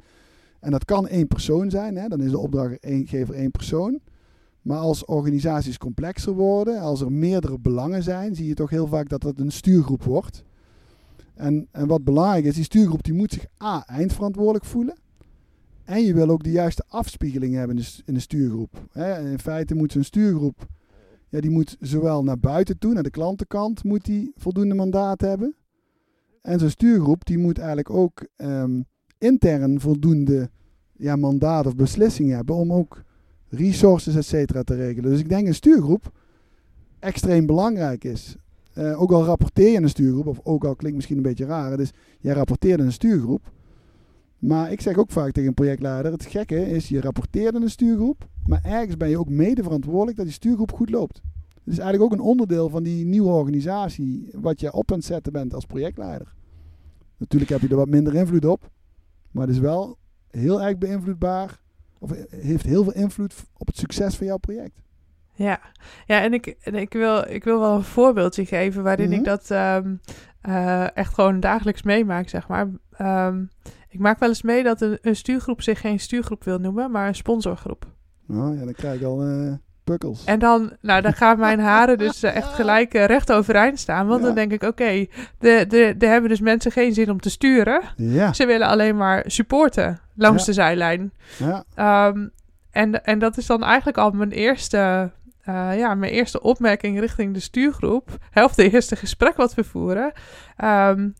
B: en dat kan één persoon zijn, hè? dan is de opdrachtgever één persoon. Maar als organisaties complexer worden, als er meerdere belangen zijn, zie je toch heel vaak dat het een stuurgroep wordt. En, en wat belangrijk is, die stuurgroep die moet zich A, eindverantwoordelijk voelen. En je wil ook de juiste afspiegeling hebben in de, stuurgroep. In feite moet zo'n stuurgroep ja, die moet zowel naar buiten toe, naar de klantenkant, moet die voldoende mandaat hebben. En zo'n stuurgroep, die moet eigenlijk ook ehm, intern voldoende ja, mandaat of beslissing hebben om ook resources, et cetera, te regelen. Dus ik denk een stuurgroep extreem belangrijk is. Uh, ook al rapporteer je een stuurgroep, of ook al klinkt misschien een beetje raar, dus jij rapporteert een stuurgroep. Maar ik zeg ook vaak tegen een projectleider, het gekke is, je rapporteert een stuurgroep, maar ergens ben je ook mede verantwoordelijk dat die stuurgroep goed loopt. Het is eigenlijk ook een onderdeel van die nieuwe organisatie, wat je op aan het zetten bent als projectleider. Natuurlijk heb je er wat minder invloed op, maar het is wel heel erg beïnvloedbaar, of heeft heel veel invloed op het succes van jouw project.
A: Ja, ja en, ik, en ik, wil, ik wil wel een voorbeeldje geven waarin ik mhm. dat um, uh, echt gewoon dagelijks meemaak, zeg maar. Um, ik maak wel eens mee dat een, een, stuurgroep zich geen stuurgroep wil noemen, maar een sponsorgroep.
B: Oh ja, dan krijg ik al uh, pukkels.
A: En dan, nou, dan gaan mijn haren dus uh, echt gelijk recht overeind staan. Want dan denk ik, oké, okay, de, de, de hebben dus mensen geen zin om te sturen.
B: Ja.
A: Ze willen alleen maar supporten langs de zijlijn.
B: Ja.
A: Um, en, en dat is dan eigenlijk al mijn eerste uh, ja, mijn eerste opmerking richting de stuurgroep, helft de eerste gesprek wat we voeren. Um,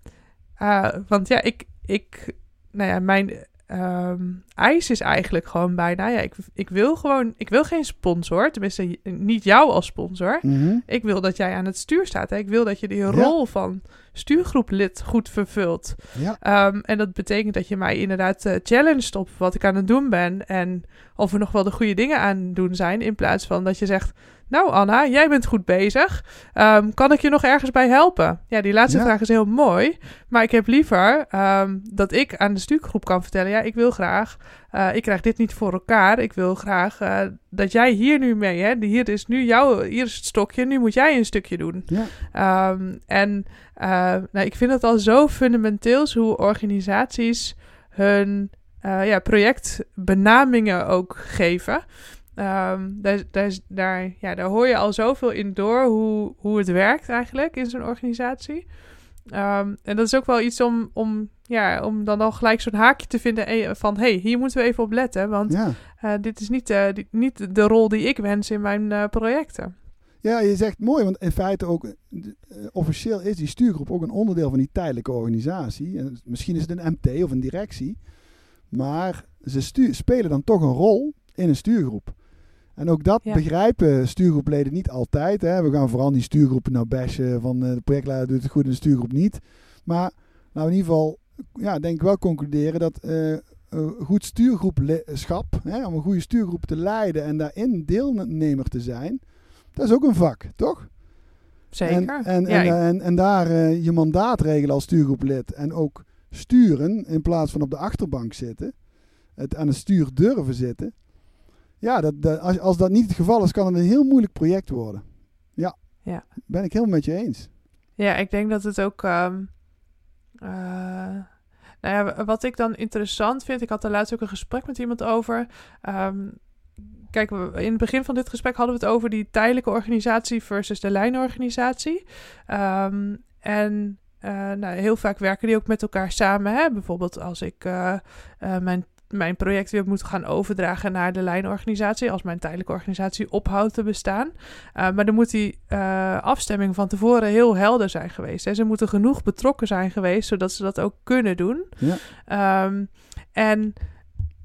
A: uh, want ja, ik, ik, nou ja, mijn um, eis is eigenlijk gewoon bijna, ja, ik, ik wil gewoon, ik wil geen sponsor, tenminste niet jou als sponsor.
B: Mm -hmm.
A: Ik wil dat jij aan het stuur staat. Hè? Ik wil dat je die rol ja. van stuurgroeplid goed vervult.
B: Ja.
A: Um, en dat betekent dat je mij inderdaad uh, challenged op wat ik aan het doen ben en of we nog wel de goede dingen aan het doen zijn, in plaats van dat je zegt, nou Anna, jij bent goed bezig. Um, kan ik je nog ergens bij helpen? Ja, die laatste ja. vraag is heel mooi. Maar ik heb liever um, dat ik aan de stuurgroep kan vertellen... ja, ik wil graag, uh, ik krijg dit niet voor elkaar. Ik wil graag uh, dat jij hier nu mee... Hè, hier is nu jouw, hier is het stokje, nu moet jij een stukje doen.
B: Ja.
A: Um, en uh, nou, ik vind het al zo fundamenteel hoe organisaties hun ja, projectbenamingen ook geven... Um, daar, daar, daar, ja, daar hoor je al zoveel in door hoe, hoe het werkt eigenlijk in zo'n organisatie. Um, en dat is ook wel iets om, om, ja, om dan al gelijk zo'n haakje te vinden eh, van... hé, hey, hier moeten we even op letten, want
B: ja.
A: uh, dit is niet, uh, die, niet de rol die ik wens in mijn uh, projecten.
B: Ja, je zegt mooi, want in feite ook... officieel is die stuurgroep ook een onderdeel van die tijdelijke organisatie. En misschien is het een MT of een directie. Maar ze spelen dan toch een rol in een stuurgroep. En ook dat ja. begrijpen stuurgroepleden niet altijd. Hè. We gaan vooral die stuurgroepen nou bashen van uh, de projectleider doet het goed en de stuurgroep niet. Maar nou in ieder geval, ja, denk ik wel concluderen dat uh, goed stuurgroepschap, hè, om een goede stuurgroep te leiden en daarin deelnemer te zijn, dat is ook een vak, toch?
A: Zeker.
B: En, en, ja, en, en, en, daar uh, je mandaat regelen als stuurgroeplid en ook sturen in plaats van op de achterbank zitten, het aan het stuur durven zitten ja, dat, dat, als, als dat niet het geval is, kan het een heel moeilijk project worden. Ja,
A: ja.
B: ben ik helemaal met je eens.
A: Ja, ik denk dat het ook. Um, uh, nou ja, wat ik dan interessant vind, ik had er laatst ook een gesprek met iemand over. Um, kijk, in het begin van dit gesprek hadden we het over die tijdelijke organisatie versus de lijnorganisatie. Um, en uh, nou, heel vaak werken die ook met elkaar samen. Hè? Bijvoorbeeld als ik uh, uh, mijn mijn project weer moet gaan overdragen naar de lijnorganisatie. Als mijn tijdelijke organisatie ophoudt te bestaan. Uh, maar dan moet die uh, afstemming van tevoren heel helder zijn geweest. Hè. Ze moeten genoeg betrokken zijn geweest, zodat ze dat ook kunnen doen.
B: Ja.
A: Um, en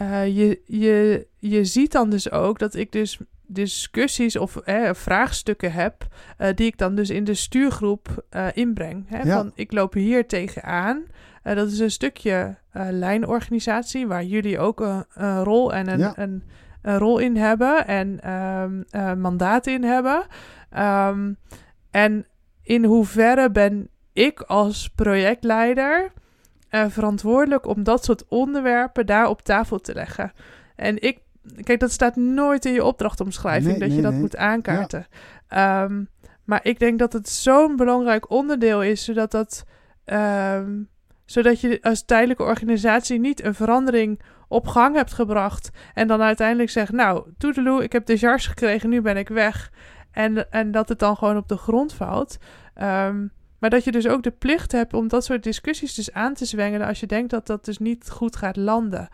A: uh, je, je, je ziet dan dus ook dat ik dus discussies of eh, vraagstukken heb, uh, die ik dan dus in de stuurgroep uh, inbreng. Hè?
B: Ja.
A: Van ik loop hier tegenaan. Uh, dat is een stukje lijnorganisatie waar jullie ook een, een rol en een,
B: ja.
A: een, een, rol in hebben en um, mandaat in hebben. Um, en in hoeverre ben ik als projectleider verantwoordelijk om dat soort onderwerpen daar op tafel te leggen? En ik Kijk, dat staat nooit in je opdrachtomschrijving
B: nee,
A: dat
B: nee,
A: je dat
B: nee.
A: moet aankaarten. Ja. Um, maar ik denk dat het zo'n belangrijk onderdeel is, zodat, dat, um, zodat je als tijdelijke organisatie niet een verandering op gang hebt gebracht. En dan uiteindelijk zegt, nou, toedeloe, ik heb de jars gekregen, nu ben ik weg. En, en dat het dan gewoon op de grond valt. Um, maar dat je dus ook de plicht hebt om dat soort discussies dus aan te zwengelen als je denkt dat dat dus niet goed gaat landen.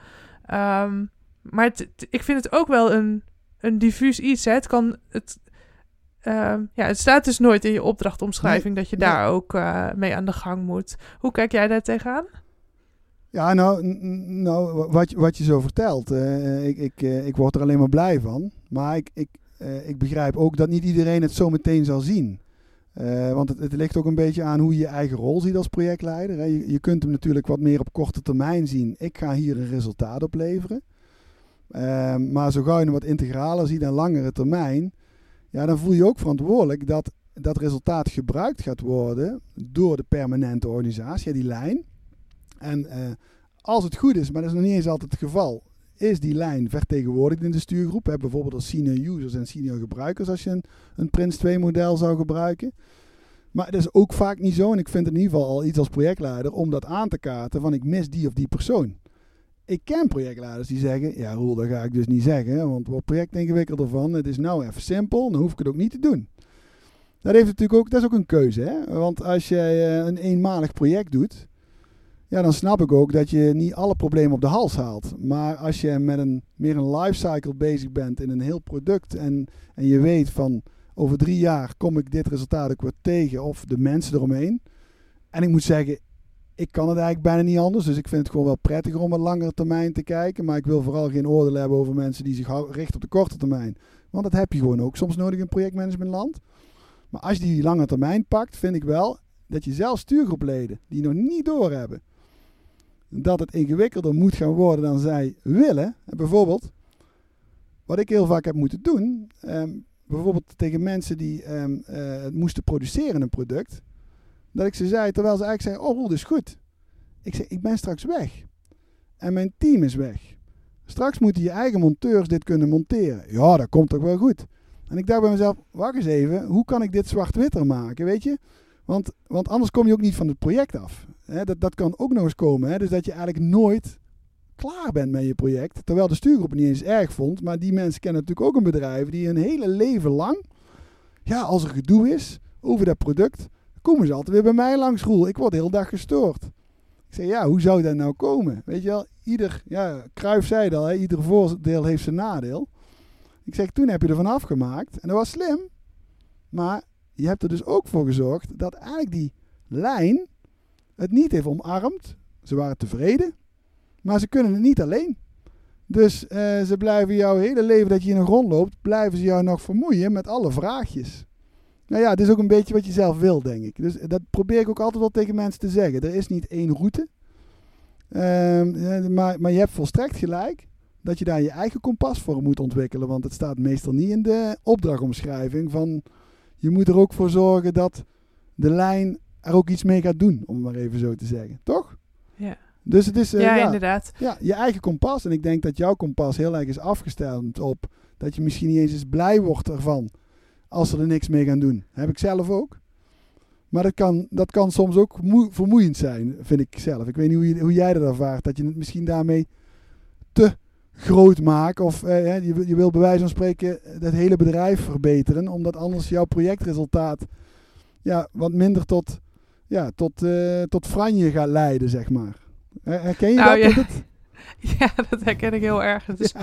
A: Um, maar ik vind het ook wel een, een diffuus iets. Hè. Het kan. Het, ehm, ja, het staat dus nooit in je opdrachtomschrijving dat je
B: nee.
A: daar ook eh, mee aan de gang moet. Hoe kijk jij daar tegenaan?
B: Ja, nou, nou wat, je- wat je zo vertelt, eh, ik, ik, eh, ik word er alleen maar blij van. Maar ik, ik, ik begrijp ook dat niet iedereen het zo meteen zal zien. Want het, het ligt ook een beetje aan hoe je je eigen rol ziet als projectleider. Hè. Je, je kunt hem natuurlijk wat meer op korte termijn zien. Ik ga hier een resultaat opleveren. Eh, maar zo gauw je hem wat integraler ziet en langere termijn, ja, dan voel je ook verantwoordelijk dat dat resultaat gebruikt gaat worden door de permanente organisatie, die lijn. En eh, als het goed is, maar dat is nog niet eens altijd het geval, is die lijn vertegenwoordigd in de stuurgroep. Bijvoorbeeld als senior users en senior gebruikers als je een, een Prince 2 model zou gebruiken. Maar dat is ook vaak niet zo. En ik vind het in ieder geval al iets als projectleider om dat aan te kaarten van ik mis die of die persoon. Ik ken projectleiders die zeggen, ja Roel, dat ga ik dus niet zeggen, want wordt project ingewikkelder van. Het is nou even simpel, dan hoef ik het ook niet te doen. Dat, heeft natuurlijk ook, dat is ook een keuze. Hè? Want als jij eh, een eenmalig project doet, ja, dan snap ik ook dat je niet alle problemen op de hals haalt. Maar als je met een meer een lifecycle bezig bent in een heel product en, en je weet van over drie jaar kom ik dit resultaat ook weer tegen of de mensen eromheen. En ik moet zeggen, ik kan het eigenlijk bijna niet anders. Dus ik vind het gewoon wel prettiger om een langere termijn te kijken. Maar ik wil vooral geen oordeel hebben over mensen die zich richten op de korte termijn. Want dat heb je gewoon ook soms nodig in projectmanagementland. Maar als je die lange termijn pakt, vind ik wel dat je zelf stuurgroepleden die nog niet doorhebben dat het ingewikkelder moet gaan worden dan zij willen. En bijvoorbeeld, wat ik heel vaak heb moeten doen, ehm, bijvoorbeeld tegen mensen die het moesten produceren een product, dat ik ze zei, terwijl ze eigenlijk zeiden, oh Roel, is goed. Ik zei, ik ben straks weg. En mijn team is weg. Straks moeten je eigen monteurs dit kunnen monteren. Ja, dat komt toch wel goed. En ik dacht bij mezelf, wacht eens even, hoe kan ik dit zwart-witter maken, weet je? Want, want anders kom je ook niet van het project af. Dat, dat kan ook nog eens komen. Dus dat je eigenlijk nooit klaar bent met je project. Terwijl de stuurgroep het niet eens erg vond. Maar die mensen kennen natuurlijk ook een bedrijf die hun hele leven lang... Ja, als er gedoe is over dat product... komen ze altijd weer bij mij langs, Roel. Ik word de hele dag gestoord. Ik zeg, ja, hoe zou dat nou komen? Weet je wel, ieder... Ja, Cruijff zei het al, hè, ieder voordeel heeft zijn nadeel. Ik zeg, toen heb je ervan afgemaakt. En dat was slim. Maar je hebt er dus ook voor gezorgd dat eigenlijk die lijn het niet heeft omarmd. Ze waren tevreden, maar ze kunnen het niet alleen. Dus eh, ze blijven jouw hele leven dat je in een grond loopt, blijven ze jou nog vermoeien met alle vraagjes. Nou ja, het is ook een beetje wat je zelf wil, denk ik. Dus dat probeer ik ook altijd wel tegen mensen te zeggen. Er is niet één route. Ehm, eh, maar, maar je hebt volstrekt gelijk dat je daar je eigen kompas voor moet ontwikkelen. Want het staat meestal niet in de opdrachtomschrijving van... Je moet er ook voor zorgen dat de lijn er ook iets mee gaat doen, om het maar even zo te zeggen. Toch?
A: Ja.
B: Dus het is eh,
A: ja,
B: ja,
A: inderdaad.
B: ja, je eigen kompas. En ik denk dat jouw kompas heel erg is afgestemd op dat je misschien niet eens eens blij wordt ervan als ze er niks mee gaan doen. Heb ik zelf ook. Maar dat kan, dat kan soms ook moe- vermoeiend zijn, vind ik zelf. Ik weet niet hoe, je, hoe jij dat ervaart. Dat je het misschien daarmee te groot maakt. Of eh, je, wil- je wil bij wijze van spreken het hele bedrijf verbeteren. Omdat anders jouw projectresultaat ja, wat minder tot, ja, tot, eh, tot franje gaat leiden, zeg maar. Her- Herken je
A: Nou,
B: dat?
A: ja.
B: dat het-
A: Ja, dat herken ik heel erg. Het is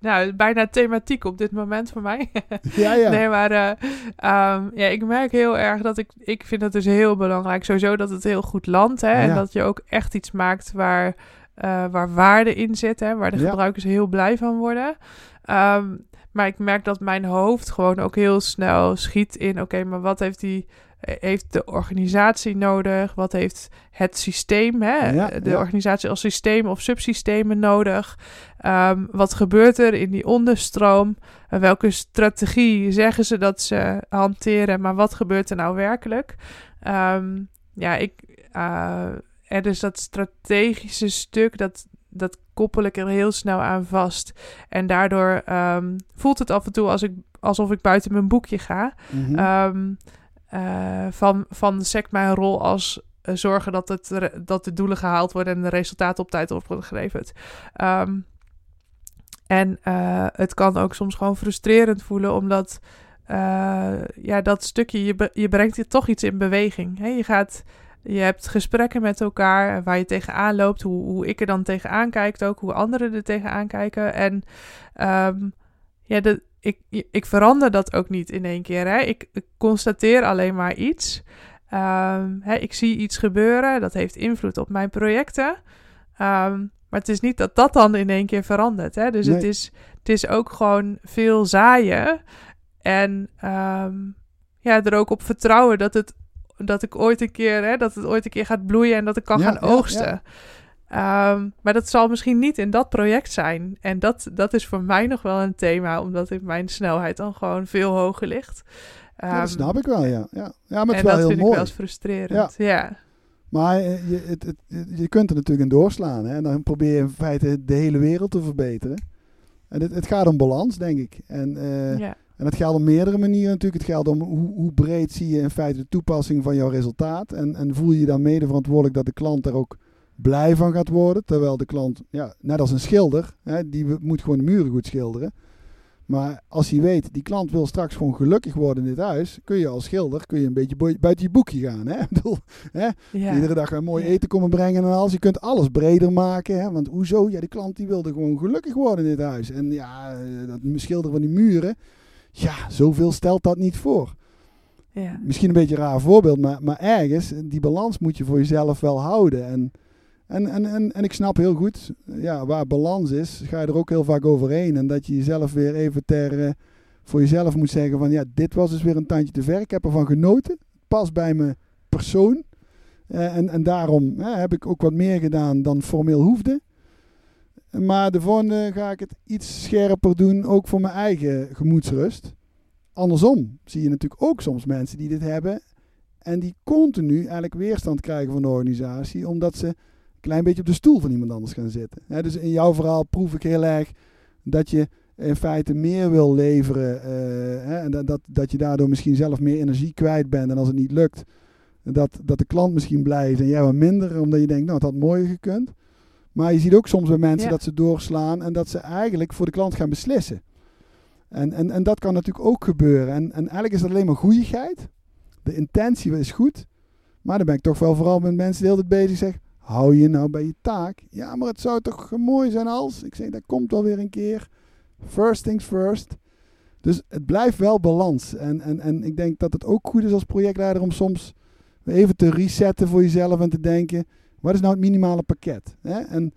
A: nou, bijna thematiek op dit moment voor mij.
B: ja, ja.
A: Nee, maar eh, ehm, ja, ik merk heel erg dat ik... Ik vind het dus heel belangrijk sowieso dat het heel goed landt. Hè, En dat je ook echt iets maakt waar, eh, waar waarde in zit. Hè, waar de
B: Ja.
A: gebruikers heel blij van worden. Ehm, maar ik merk dat mijn hoofd gewoon ook heel snel schiet in... Oké, maar wat heeft die... eh, Heeft de organisatie nodig? Wat heeft het systeem, hè?
B: Ja,
A: de
B: ja.
A: organisatie als systeem of subsystemen nodig? Ehm, wat gebeurt er in die onderstroom? Welke strategie zeggen ze dat ze hanteren, maar wat gebeurt er nou werkelijk? Ehm, ja, ik. eh en dus dat strategische stuk, dat, dat koppel ik er heel snel aan vast. En daardoor ehm, voelt het af en toe als ik, alsof ik buiten mijn boekje ga. Ehm, eh, van, van sec mijn rol als eh, zorgen dat, het, dat de doelen gehaald worden en de resultaten op tijd worden geleverd. Ehm, en eh, het kan ook soms gewoon frustrerend voelen, omdat ja, dat stukje, je, je brengt hier toch iets in beweging. Hè? Je, gaat, je hebt gesprekken met elkaar waar je tegenaan loopt, hoe, hoe ik er dan tegenaan kijk ook, hoe anderen er tegenaan kijken. En ehm, ja, ik, ik verander dat ook niet in één keer. Hè? Ik, ik constateer alleen maar iets. Ehm, hè, ik zie iets gebeuren, dat heeft invloed op mijn projecten. Ehm, maar het is niet dat dat dan in één keer verandert. Hè? Dus het, is, het is ook gewoon veel zaaien. En ehm, ja, er ook op vertrouwen dat, het, dat ik ooit een keer, hè, dat het ooit een keer gaat bloeien en dat ik kan gaan oogsten. Ehm, maar dat zal misschien niet in dat project zijn. En dat, dat is voor mij nog wel een thema, omdat ik mijn snelheid dan gewoon veel hoger ligt.
B: Um, dat ehm, snap ik wel, ja. ja. ja maar
A: het
B: is wel
A: dat
B: heel
A: vind
B: mooi.
A: ik wel eens frustrerend. Ja.
B: Maar eh, je, het, het, je kunt er natuurlijk in doorslaan. Hè? En dan probeer je in feite de hele wereld te verbeteren. En het, het gaat om balans, denk ik. En, uh, ja. en dat geldt op meerdere manieren natuurlijk. Het geldt om hoe, hoe, breed zie je in feite de toepassing van jouw resultaat. En, en voel je je dan mede verantwoordelijk dat de klant er ook blij van gaat worden. Terwijl de klant, ja, net als een schilder, hè, die moet gewoon de muren goed schilderen. Maar als hij weet, die klant wil straks gewoon gelukkig worden in dit huis, kun je als schilder kun je een beetje buiten je boekje gaan. Hè? bedoel, hè? Iedere dag een mooi eten komen brengen en alles. Je kunt alles breder maken. Hè? Want hoezo? Ja, die klant die wilde gewoon gelukkig worden in dit huis. En ja, eh, dat schilderen van die muren, ja, zoveel stelt dat niet voor. Ja. Misschien een beetje een raar voorbeeld, maar, maar ergens, die balans moet je voor jezelf wel houden. En en, en, en, en ik snap heel goed, ja, waar balans is, ga je er ook heel vaak overheen. En dat je jezelf weer even ter, uh, voor jezelf moet zeggen van, ja, dit was dus weer een tandje te ver. Ik heb ervan genoten. Pas bij mijn persoon. Uh, en, en daarom heb ik ook wat meer gedaan dan formeel hoefde. Maar de volgende ga ik het iets scherper doen, ook voor mijn eigen gemoedsrust. Andersom zie je natuurlijk ook soms mensen die dit hebben en die continu eigenlijk weerstand krijgen van de organisatie, omdat ze klein beetje op de stoel van iemand anders gaan zitten. dus in jouw verhaal proef ik heel erg dat je in feite meer wil leveren. Uh, en dat, dat, dat je daardoor misschien zelf meer energie kwijt bent. En als het niet lukt, dat, dat de klant misschien blij is en jij wat minder. Omdat je denkt, nou, het had mooier gekund. Maar je ziet ook soms bij mensen dat ze doorslaan en dat ze eigenlijk voor de klant gaan beslissen. En, en, en dat kan natuurlijk ook gebeuren. En, en eigenlijk is dat alleen maar goeieheid. De intentie is goed. Maar dan ben ik toch wel vooral met mensen die altijd bezig zeggen hou je nou bij je taak? Ja, maar het zou toch mooi zijn als. Ik zeg, dat komt wel weer een keer. First things first. Dus het blijft wel balans. En, en, en ik denk dat het ook goed is als projectleider om soms even te resetten voor jezelf en te denken: wat is nou het minimale pakket? En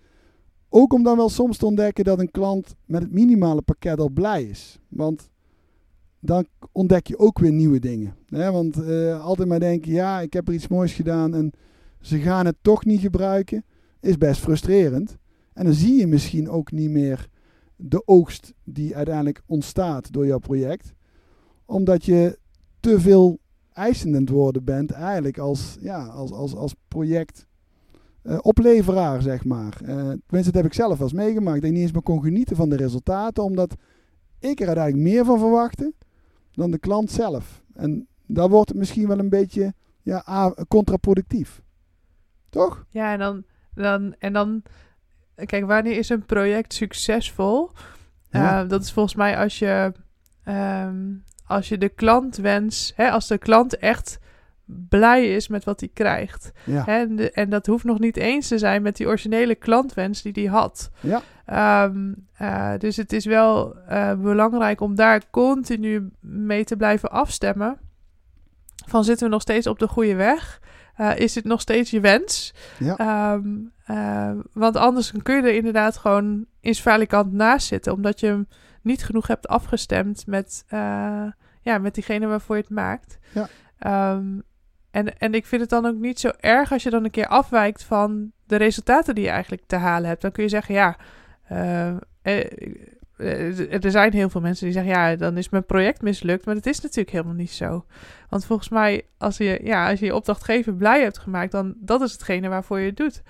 B: ook om dan wel soms te ontdekken dat een klant met het minimale pakket al blij is. Want dan ontdek je ook weer nieuwe dingen. Want uh, altijd maar denken: ja, ik heb er iets moois gedaan. En ze gaan het toch niet gebruiken, is best frustrerend. En dan zie je misschien ook niet meer de oogst die uiteindelijk ontstaat door jouw project. Omdat je te veel eisend aan het worden bent eigenlijk als, ja, als, als, als project uh, opleveraar, zeg maar. Uh, tenminste, dat heb ik zelf wel eens meegemaakt. Dat ik niet eens meer kon genieten van de resultaten, omdat ik er uiteindelijk meer van verwachtte dan de klant zelf. En dan wordt het misschien wel een beetje ja, contraproductief. Toch?
A: Ja, en dan, dan, en dan kijk, wanneer is een project succesvol? Ja. Uh, dat is volgens mij als je, um, als je de klantwens, hè, als de klant echt blij is met wat hij krijgt. Ja. Hè, en, de, en, dat hoeft nog niet eens te zijn met die originele klantwens die hij had. Ja. Um, uh, dus het is wel uh, belangrijk om daar continu mee te blijven afstemmen. Van zitten we nog steeds op de goede weg? Uh, is dit nog steeds je wens? Ja. Um, uh, want anders kun je er inderdaad gewoon in kant naast zitten, omdat je hem niet genoeg hebt afgestemd met, uh, ja, met diegene waarvoor je het maakt. Ja. Um, en, en ik vind het dan ook niet zo erg als je dan een keer afwijkt van de resultaten die je eigenlijk te halen hebt. Dan kun je zeggen, ja, eh, er zijn heel veel mensen die zeggen, ja, dan is mijn project mislukt. Maar dat is natuurlijk helemaal niet zo. Want volgens mij, als je ja, als je, je opdrachtgever blij hebt gemaakt, dan dat is hetgene waarvoor je het doet.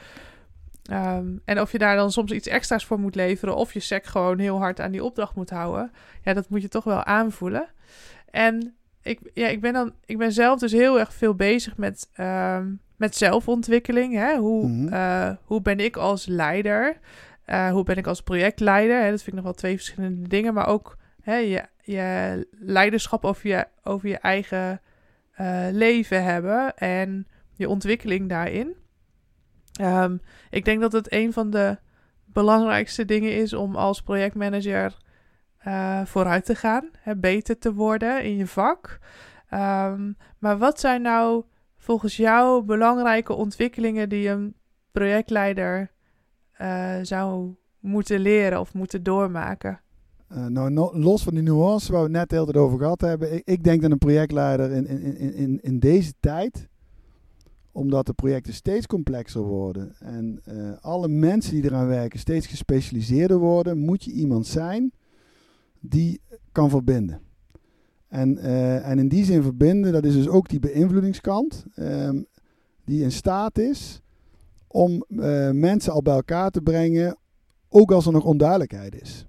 A: Um, en of je daar dan soms iets extra's voor moet leveren, of je sec gewoon heel hard aan die opdracht moet houden, ja, dat moet je toch wel aanvoelen. En ik, ja, ik, ben, dan, ik ben zelf dus heel erg veel bezig met, um, met zelfontwikkeling. Hè? Hoe, mm -hmm. uh, hoe ben ik als leider? Uh, hoe ben ik als projectleider? Hè? Dat vind ik nog wel twee verschillende dingen. Maar ook hè, je, je leiderschap over je, over je eigen uh, leven hebben en je ontwikkeling daarin. Um, ik denk dat het een van de belangrijkste dingen is om als projectmanager eh, vooruit te gaan, hè, beter te worden in je vak. Ehm, maar wat zijn nou volgens jou belangrijke ontwikkelingen die een projectleider uh, zou moeten leren of moeten doormaken?
B: Uh, nou, los van die nuance waar we het net heel over gehad hebben. Ik, ik denk dat een projectleider in, in, in, in deze tijd, omdat de projecten steeds complexer worden en uh, alle mensen die eraan werken steeds gespecialiseerder worden, moet je iemand zijn die kan verbinden. En, en in die zin verbinden, dat is dus ook die beïnvloedingskant, um, die in staat is om mensen al bij elkaar te brengen, ook als er nog onduidelijkheid is.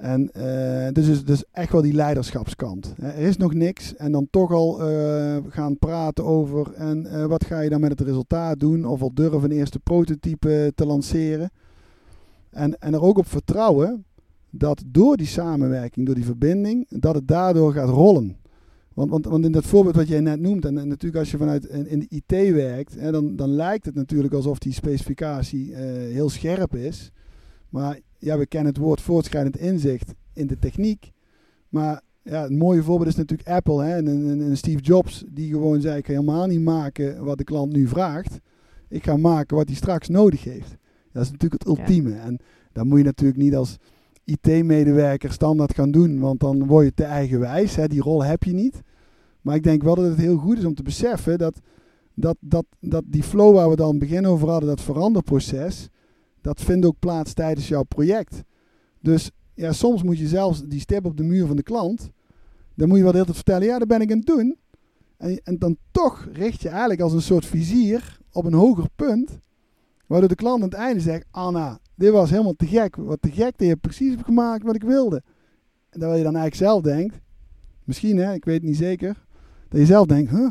B: En uh, dus is dus echt wel die leiderschapskant. Er is nog niks en dan toch al uh, gaan praten over en wat ga je dan met het resultaat doen of al durven een eerste prototype te lanceren. En, en er ook op vertrouwen dat door die samenwerking, door die verbinding, dat het daardoor gaat rollen. Want, want, want in dat voorbeeld wat jij net noemt, en, en natuurlijk als je vanuit in, in de IT werkt, hè, dan, dan lijkt het natuurlijk alsof die specificatie heel scherp is. Maar ja, we kennen het woord voortschrijdend inzicht in de techniek. Maar ja, een mooie voorbeeld is natuurlijk Apple hè, en, en, en, Steve Jobs, die gewoon zei: Ik ga helemaal niet maken wat de klant nu vraagt. Ik ga maken wat hij straks nodig heeft. Dat is natuurlijk het ultieme. En dat moet je natuurlijk niet als IT-medewerker standaard gaan doen, want dan word je te eigenwijs. Hè. Die rol heb je niet. Maar ik denk wel dat het heel goed is om te beseffen dat, dat, dat, dat die flow waar we dan begin over hadden, dat veranderproces dat vindt ook plaats tijdens jouw project. Dus ja, soms moet je zelfs die stip op de muur van de klant, dan moet je wel de hele tijd vertellen, ja, dat ben ik aan het doen. En, en dan toch richt je eigenlijk als een soort vizier op een hoger punt, waardoor de klant aan het einde zegt, Anna, dit was helemaal te gek. Wat te gek, dat je precies hebt gemaakt wat ik wilde. En dat je dan eigenlijk zelf denkt, misschien hè, ik weet het niet zeker, dat je zelf denkt, huh,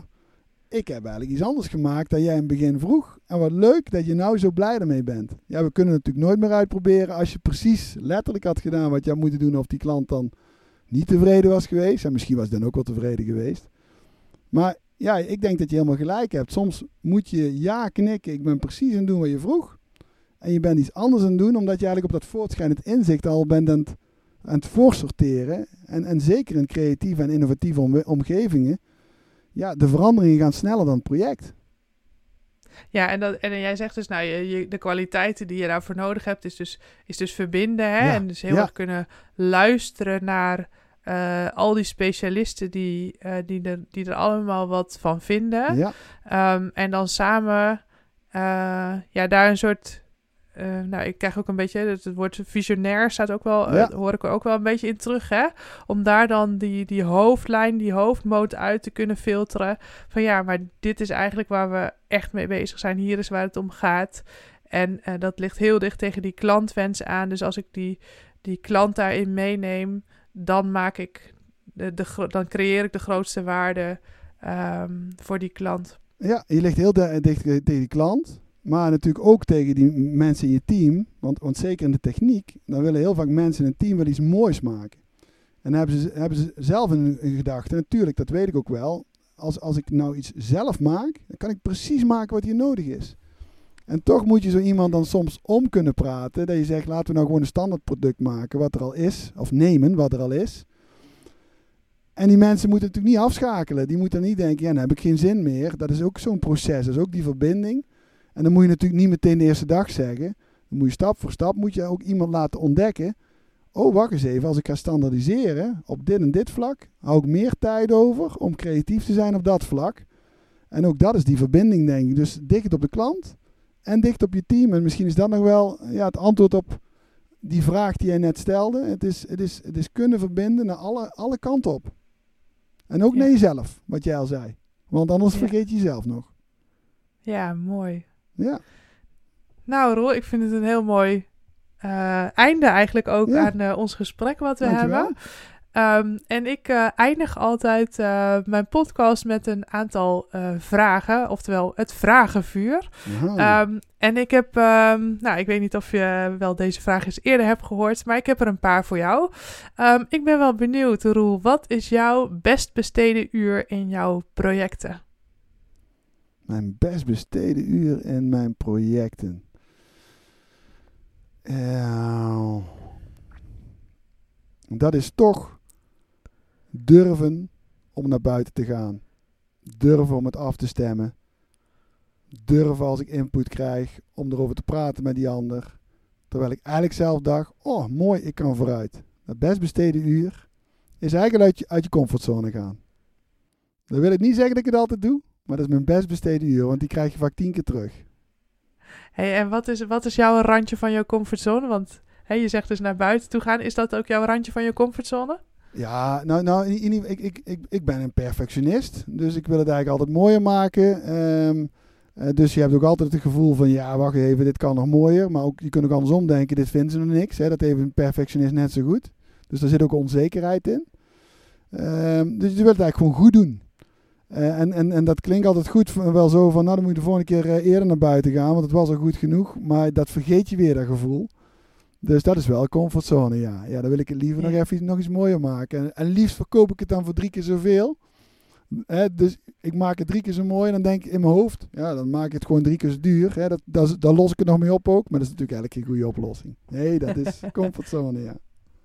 B: ik heb eigenlijk iets anders gemaakt dan jij in het begin vroeg. En wat leuk dat je nou zo blij ermee bent. Ja, we kunnen natuurlijk nooit meer uitproberen als je precies letterlijk had gedaan wat je had moeten doen of die klant dan niet tevreden was geweest. En misschien was dan ook wel tevreden geweest. Maar ja, ik denk dat je helemaal gelijk hebt. Soms moet je ja knikken, ik ben precies aan het doen wat je vroeg. En je bent iets anders aan het doen omdat je eigenlijk op dat voortschrijdend inzicht al bent aan het, aan het voorsorteren. En, en zeker in creatieve en innovatieve omgevingen ja, de veranderingen gaan sneller dan het project.
A: Ja, en, dat, en jij zegt dus, nou, je, de kwaliteiten die je daarvoor nodig hebt, is dus, is dus verbinden. Hè? en dus heel erg kunnen luisteren naar uh, al die specialisten die, uh, die, er, die er allemaal wat van vinden. Ja. Um, en dan samen uh, ja, daar een soort uh, nou, ik krijg ook een beetje, het, het woord visionair staat ook wel, ja. uh, hoor ik er ook wel een beetje in terug, hè. Om daar dan die, die hoofdlijn, die hoofdmoot uit te kunnen filteren. Van ja, maar dit is eigenlijk waar we echt mee bezig zijn. Hier is waar het om gaat. En uh, dat ligt heel dicht tegen die klantwens aan. Dus als ik die, die klant daarin meeneem, dan maak ik de, de, dan creëer ik de grootste waarde um, voor die klant.
B: Ja, je ligt heel dicht tegen die klant. Maar natuurlijk ook tegen die mensen in je team. Want, want zeker in de techniek, dan willen heel vaak mensen in een team wel iets moois maken. En dan hebben ze, hebben ze zelf een, een gedachte. Natuurlijk, dat weet ik ook wel. Als, als ik nou iets zelf maak, dan kan ik precies maken wat hier nodig is. En toch moet je zo iemand dan soms om kunnen praten. Dat je zegt, laten we nou gewoon een standaard product maken wat er al is. Of nemen wat er al is. En die mensen moeten natuurlijk niet afschakelen. Die moeten niet denken, ja, dan heb ik geen zin meer. Dat is ook zo'n proces. Dat is ook die verbinding. En dan moet je natuurlijk niet meteen de eerste dag zeggen. Dan moet je stap voor stap moet je ook iemand laten ontdekken. Oh, wacht eens even. Als ik ga standaardiseren op dit en dit vlak, hou ik meer tijd over om creatief te zijn op dat vlak. En ook dat is die verbinding, denk ik. Dus dicht op de klant en dicht op je team. En misschien is dat nog wel ja, het antwoord op die vraag die jij net stelde. Het is, het is, het is kunnen verbinden naar alle, alle kanten op. En ook ja. naar jezelf, wat jij al zei. Want anders ja. vergeet je jezelf nog.
A: Ja, mooi.
B: Ja.
A: Nou, Roel, ik vind het een heel mooi uh, einde eigenlijk ook ja. aan uh, ons gesprek wat we
B: Dankjewel.
A: hebben. Um, en ik uh, eindig altijd mijn podcast met een aantal vragen, oftewel het vragenvuur. Um, en ik heb, um, nou, ik weet niet of je wel deze vraag eens eerder hebt gehoord, maar ik heb er een paar voor jou. ik ben wel benieuwd, Roel, wat is jouw best besteden uur in jouw projecten?
B: Mijn best besteden uur in mijn projecten. Uh, dat is toch durven om naar buiten te gaan. Durven om het af te stemmen. Durven als ik input krijg om erover te praten met die ander. Terwijl ik eigenlijk zelf dacht, oh mooi, ik kan vooruit. Het best besteden uur is eigenlijk uit je, uit je comfortzone gaan. Dan wil ik niet zeggen dat ik het altijd doe, maar dat is mijn best besteden uur, want die krijg je vaak tien keer terug.
A: Hey, en wat is, wat is jouw randje van jouw comfortzone? Want hey, je zegt dus naar buiten toe gaan. Is dat ook jouw randje van je comfortzone?
B: Ja, nou, nou in, in, ik, ik, ik, ik ben een perfectionist. Dus ik wil het eigenlijk altijd mooier maken. Ehm, eh, dus je hebt ook altijd het gevoel van, ja, wacht even, dit kan nog mooier. Maar ook, je kunt ook andersom denken, dit vinden ze nog niks. Hè? Dat heeft een perfectionist net zo goed. Dus daar zit ook onzekerheid in. Ehm, dus je wilt het eigenlijk gewoon goed doen. Uh, en, en, en dat klinkt altijd goed, wel zo van, nou dan moet je de volgende keer uh, eerder naar buiten gaan, want het was al goed genoeg. Maar dat vergeet je weer, dat gevoel. Dus dat is wel comfortzone, ja. Ja, dan wil ik het liever nog even nog iets mooier maken. En, en liefst verkoop ik het dan voor drie keer zoveel. Hè, dus ik maak het drie keer zo mooi en dan denk ik in mijn hoofd, ja, dan maak ik het gewoon drie keer zo duur. Hè, dat, dat, daar los ik het nog mee op ook, maar dat is natuurlijk eigenlijk geen goede oplossing. Nee, dat is comfortzone, ja.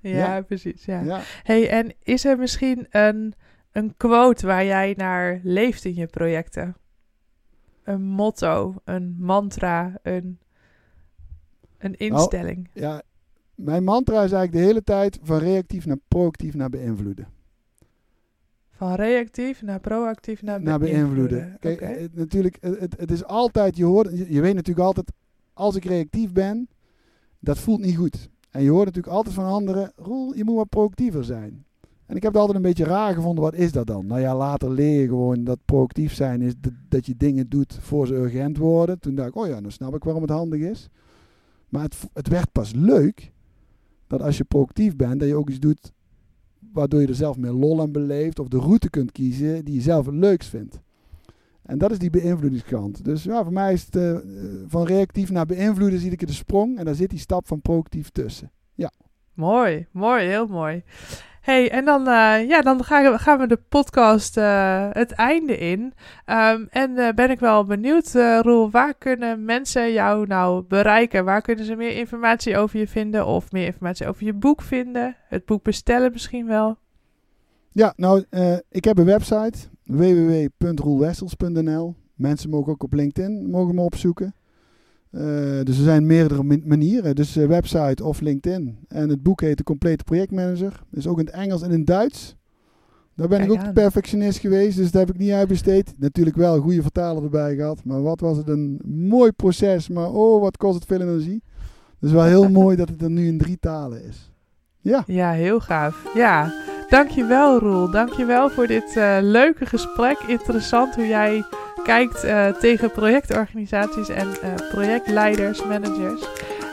A: Ja, precies. Ja. ja. Hey, en is er misschien een, een quote waar jij naar leeft in je projecten? Een motto, een mantra, een, een nou, instelling?
B: ja, mijn mantra is eigenlijk de hele tijd van reactief naar proactief naar beïnvloeden.
A: Van reactief naar proactief naar,
B: naar beïnvloeden. Kijk, het, natuurlijk, het, het is altijd, je hoort, je weet natuurlijk altijd, als ik reactief ben, dat voelt niet goed. En je hoort natuurlijk altijd van anderen, Roel, je moet wat proactiever zijn. En ik heb het altijd een beetje raar gevonden, wat is dat dan? Nou ja, later leer je gewoon dat proactief zijn is dat, je dingen doet voor ze urgent worden. Toen dacht ik, oh ja, dan snap ik waarom het handig is. Maar het, het werd pas leuk dat als je proactief bent, dat je ook iets doet waardoor je er zelf meer lol aan beleeft. Of de route kunt kiezen die je zelf het leukst vindt. En dat is die beïnvloedingskant. Dus ja, voor mij is het uh, van reactief naar beïnvloeden zie ik de sprong. En daar zit die stap van proactief tussen. Ja.
A: Mooi, mooi, heel mooi. Hey, en dan, uh, ja, dan gaan we, gaan we de podcast uh, het einde in. Um, en uh, ben ik wel benieuwd, Roel, waar kunnen mensen jou nou bereiken? Waar kunnen ze meer informatie over je vinden? Of meer informatie over je boek vinden? Het boek bestellen misschien wel?
B: Ja, nou, ik heb een website www.roelwessels.nl. Mensen mogen ook op LinkedIn mogen me opzoeken. Uh, dus er zijn meerdere manieren. Dus uh, website of LinkedIn. En het boek heet De Complete Projectmanager. Is ook in het Engels en in het Duits. Daar ben ik ook perfectionist geweest, dus dat heb ik niet uitbesteed. Natuurlijk wel een goede vertaler erbij gehad. Maar wat was het een mooi proces. Maar oh, wat kost het veel energie. Dus wel heel mooi dat het er nu in drie talen is. Ja.
A: Ja, heel gaaf. Ja. Dankjewel Roel, dankjewel voor dit uh, leuke gesprek. Interessant hoe jij kijkt uh, tegen projectorganisaties en uh, projectleiders, managers.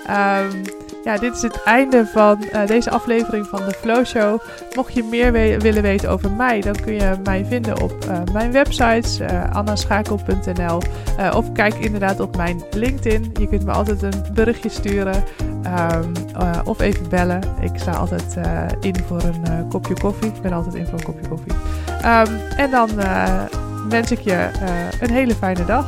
A: Um, ja, dit is het einde van uh, deze aflevering van de Flow Show. Mocht je meer willen weten over mij, dan kun je mij vinden op mijn websites annaschakel.nl of kijk inderdaad op mijn LinkedIn. Je kunt me altijd een berichtje sturen um, of even bellen. Ik sta altijd in voor een kopje koffie. Ik ben altijd in voor een kopje koffie. Um, en dan wens ik je een hele fijne dag.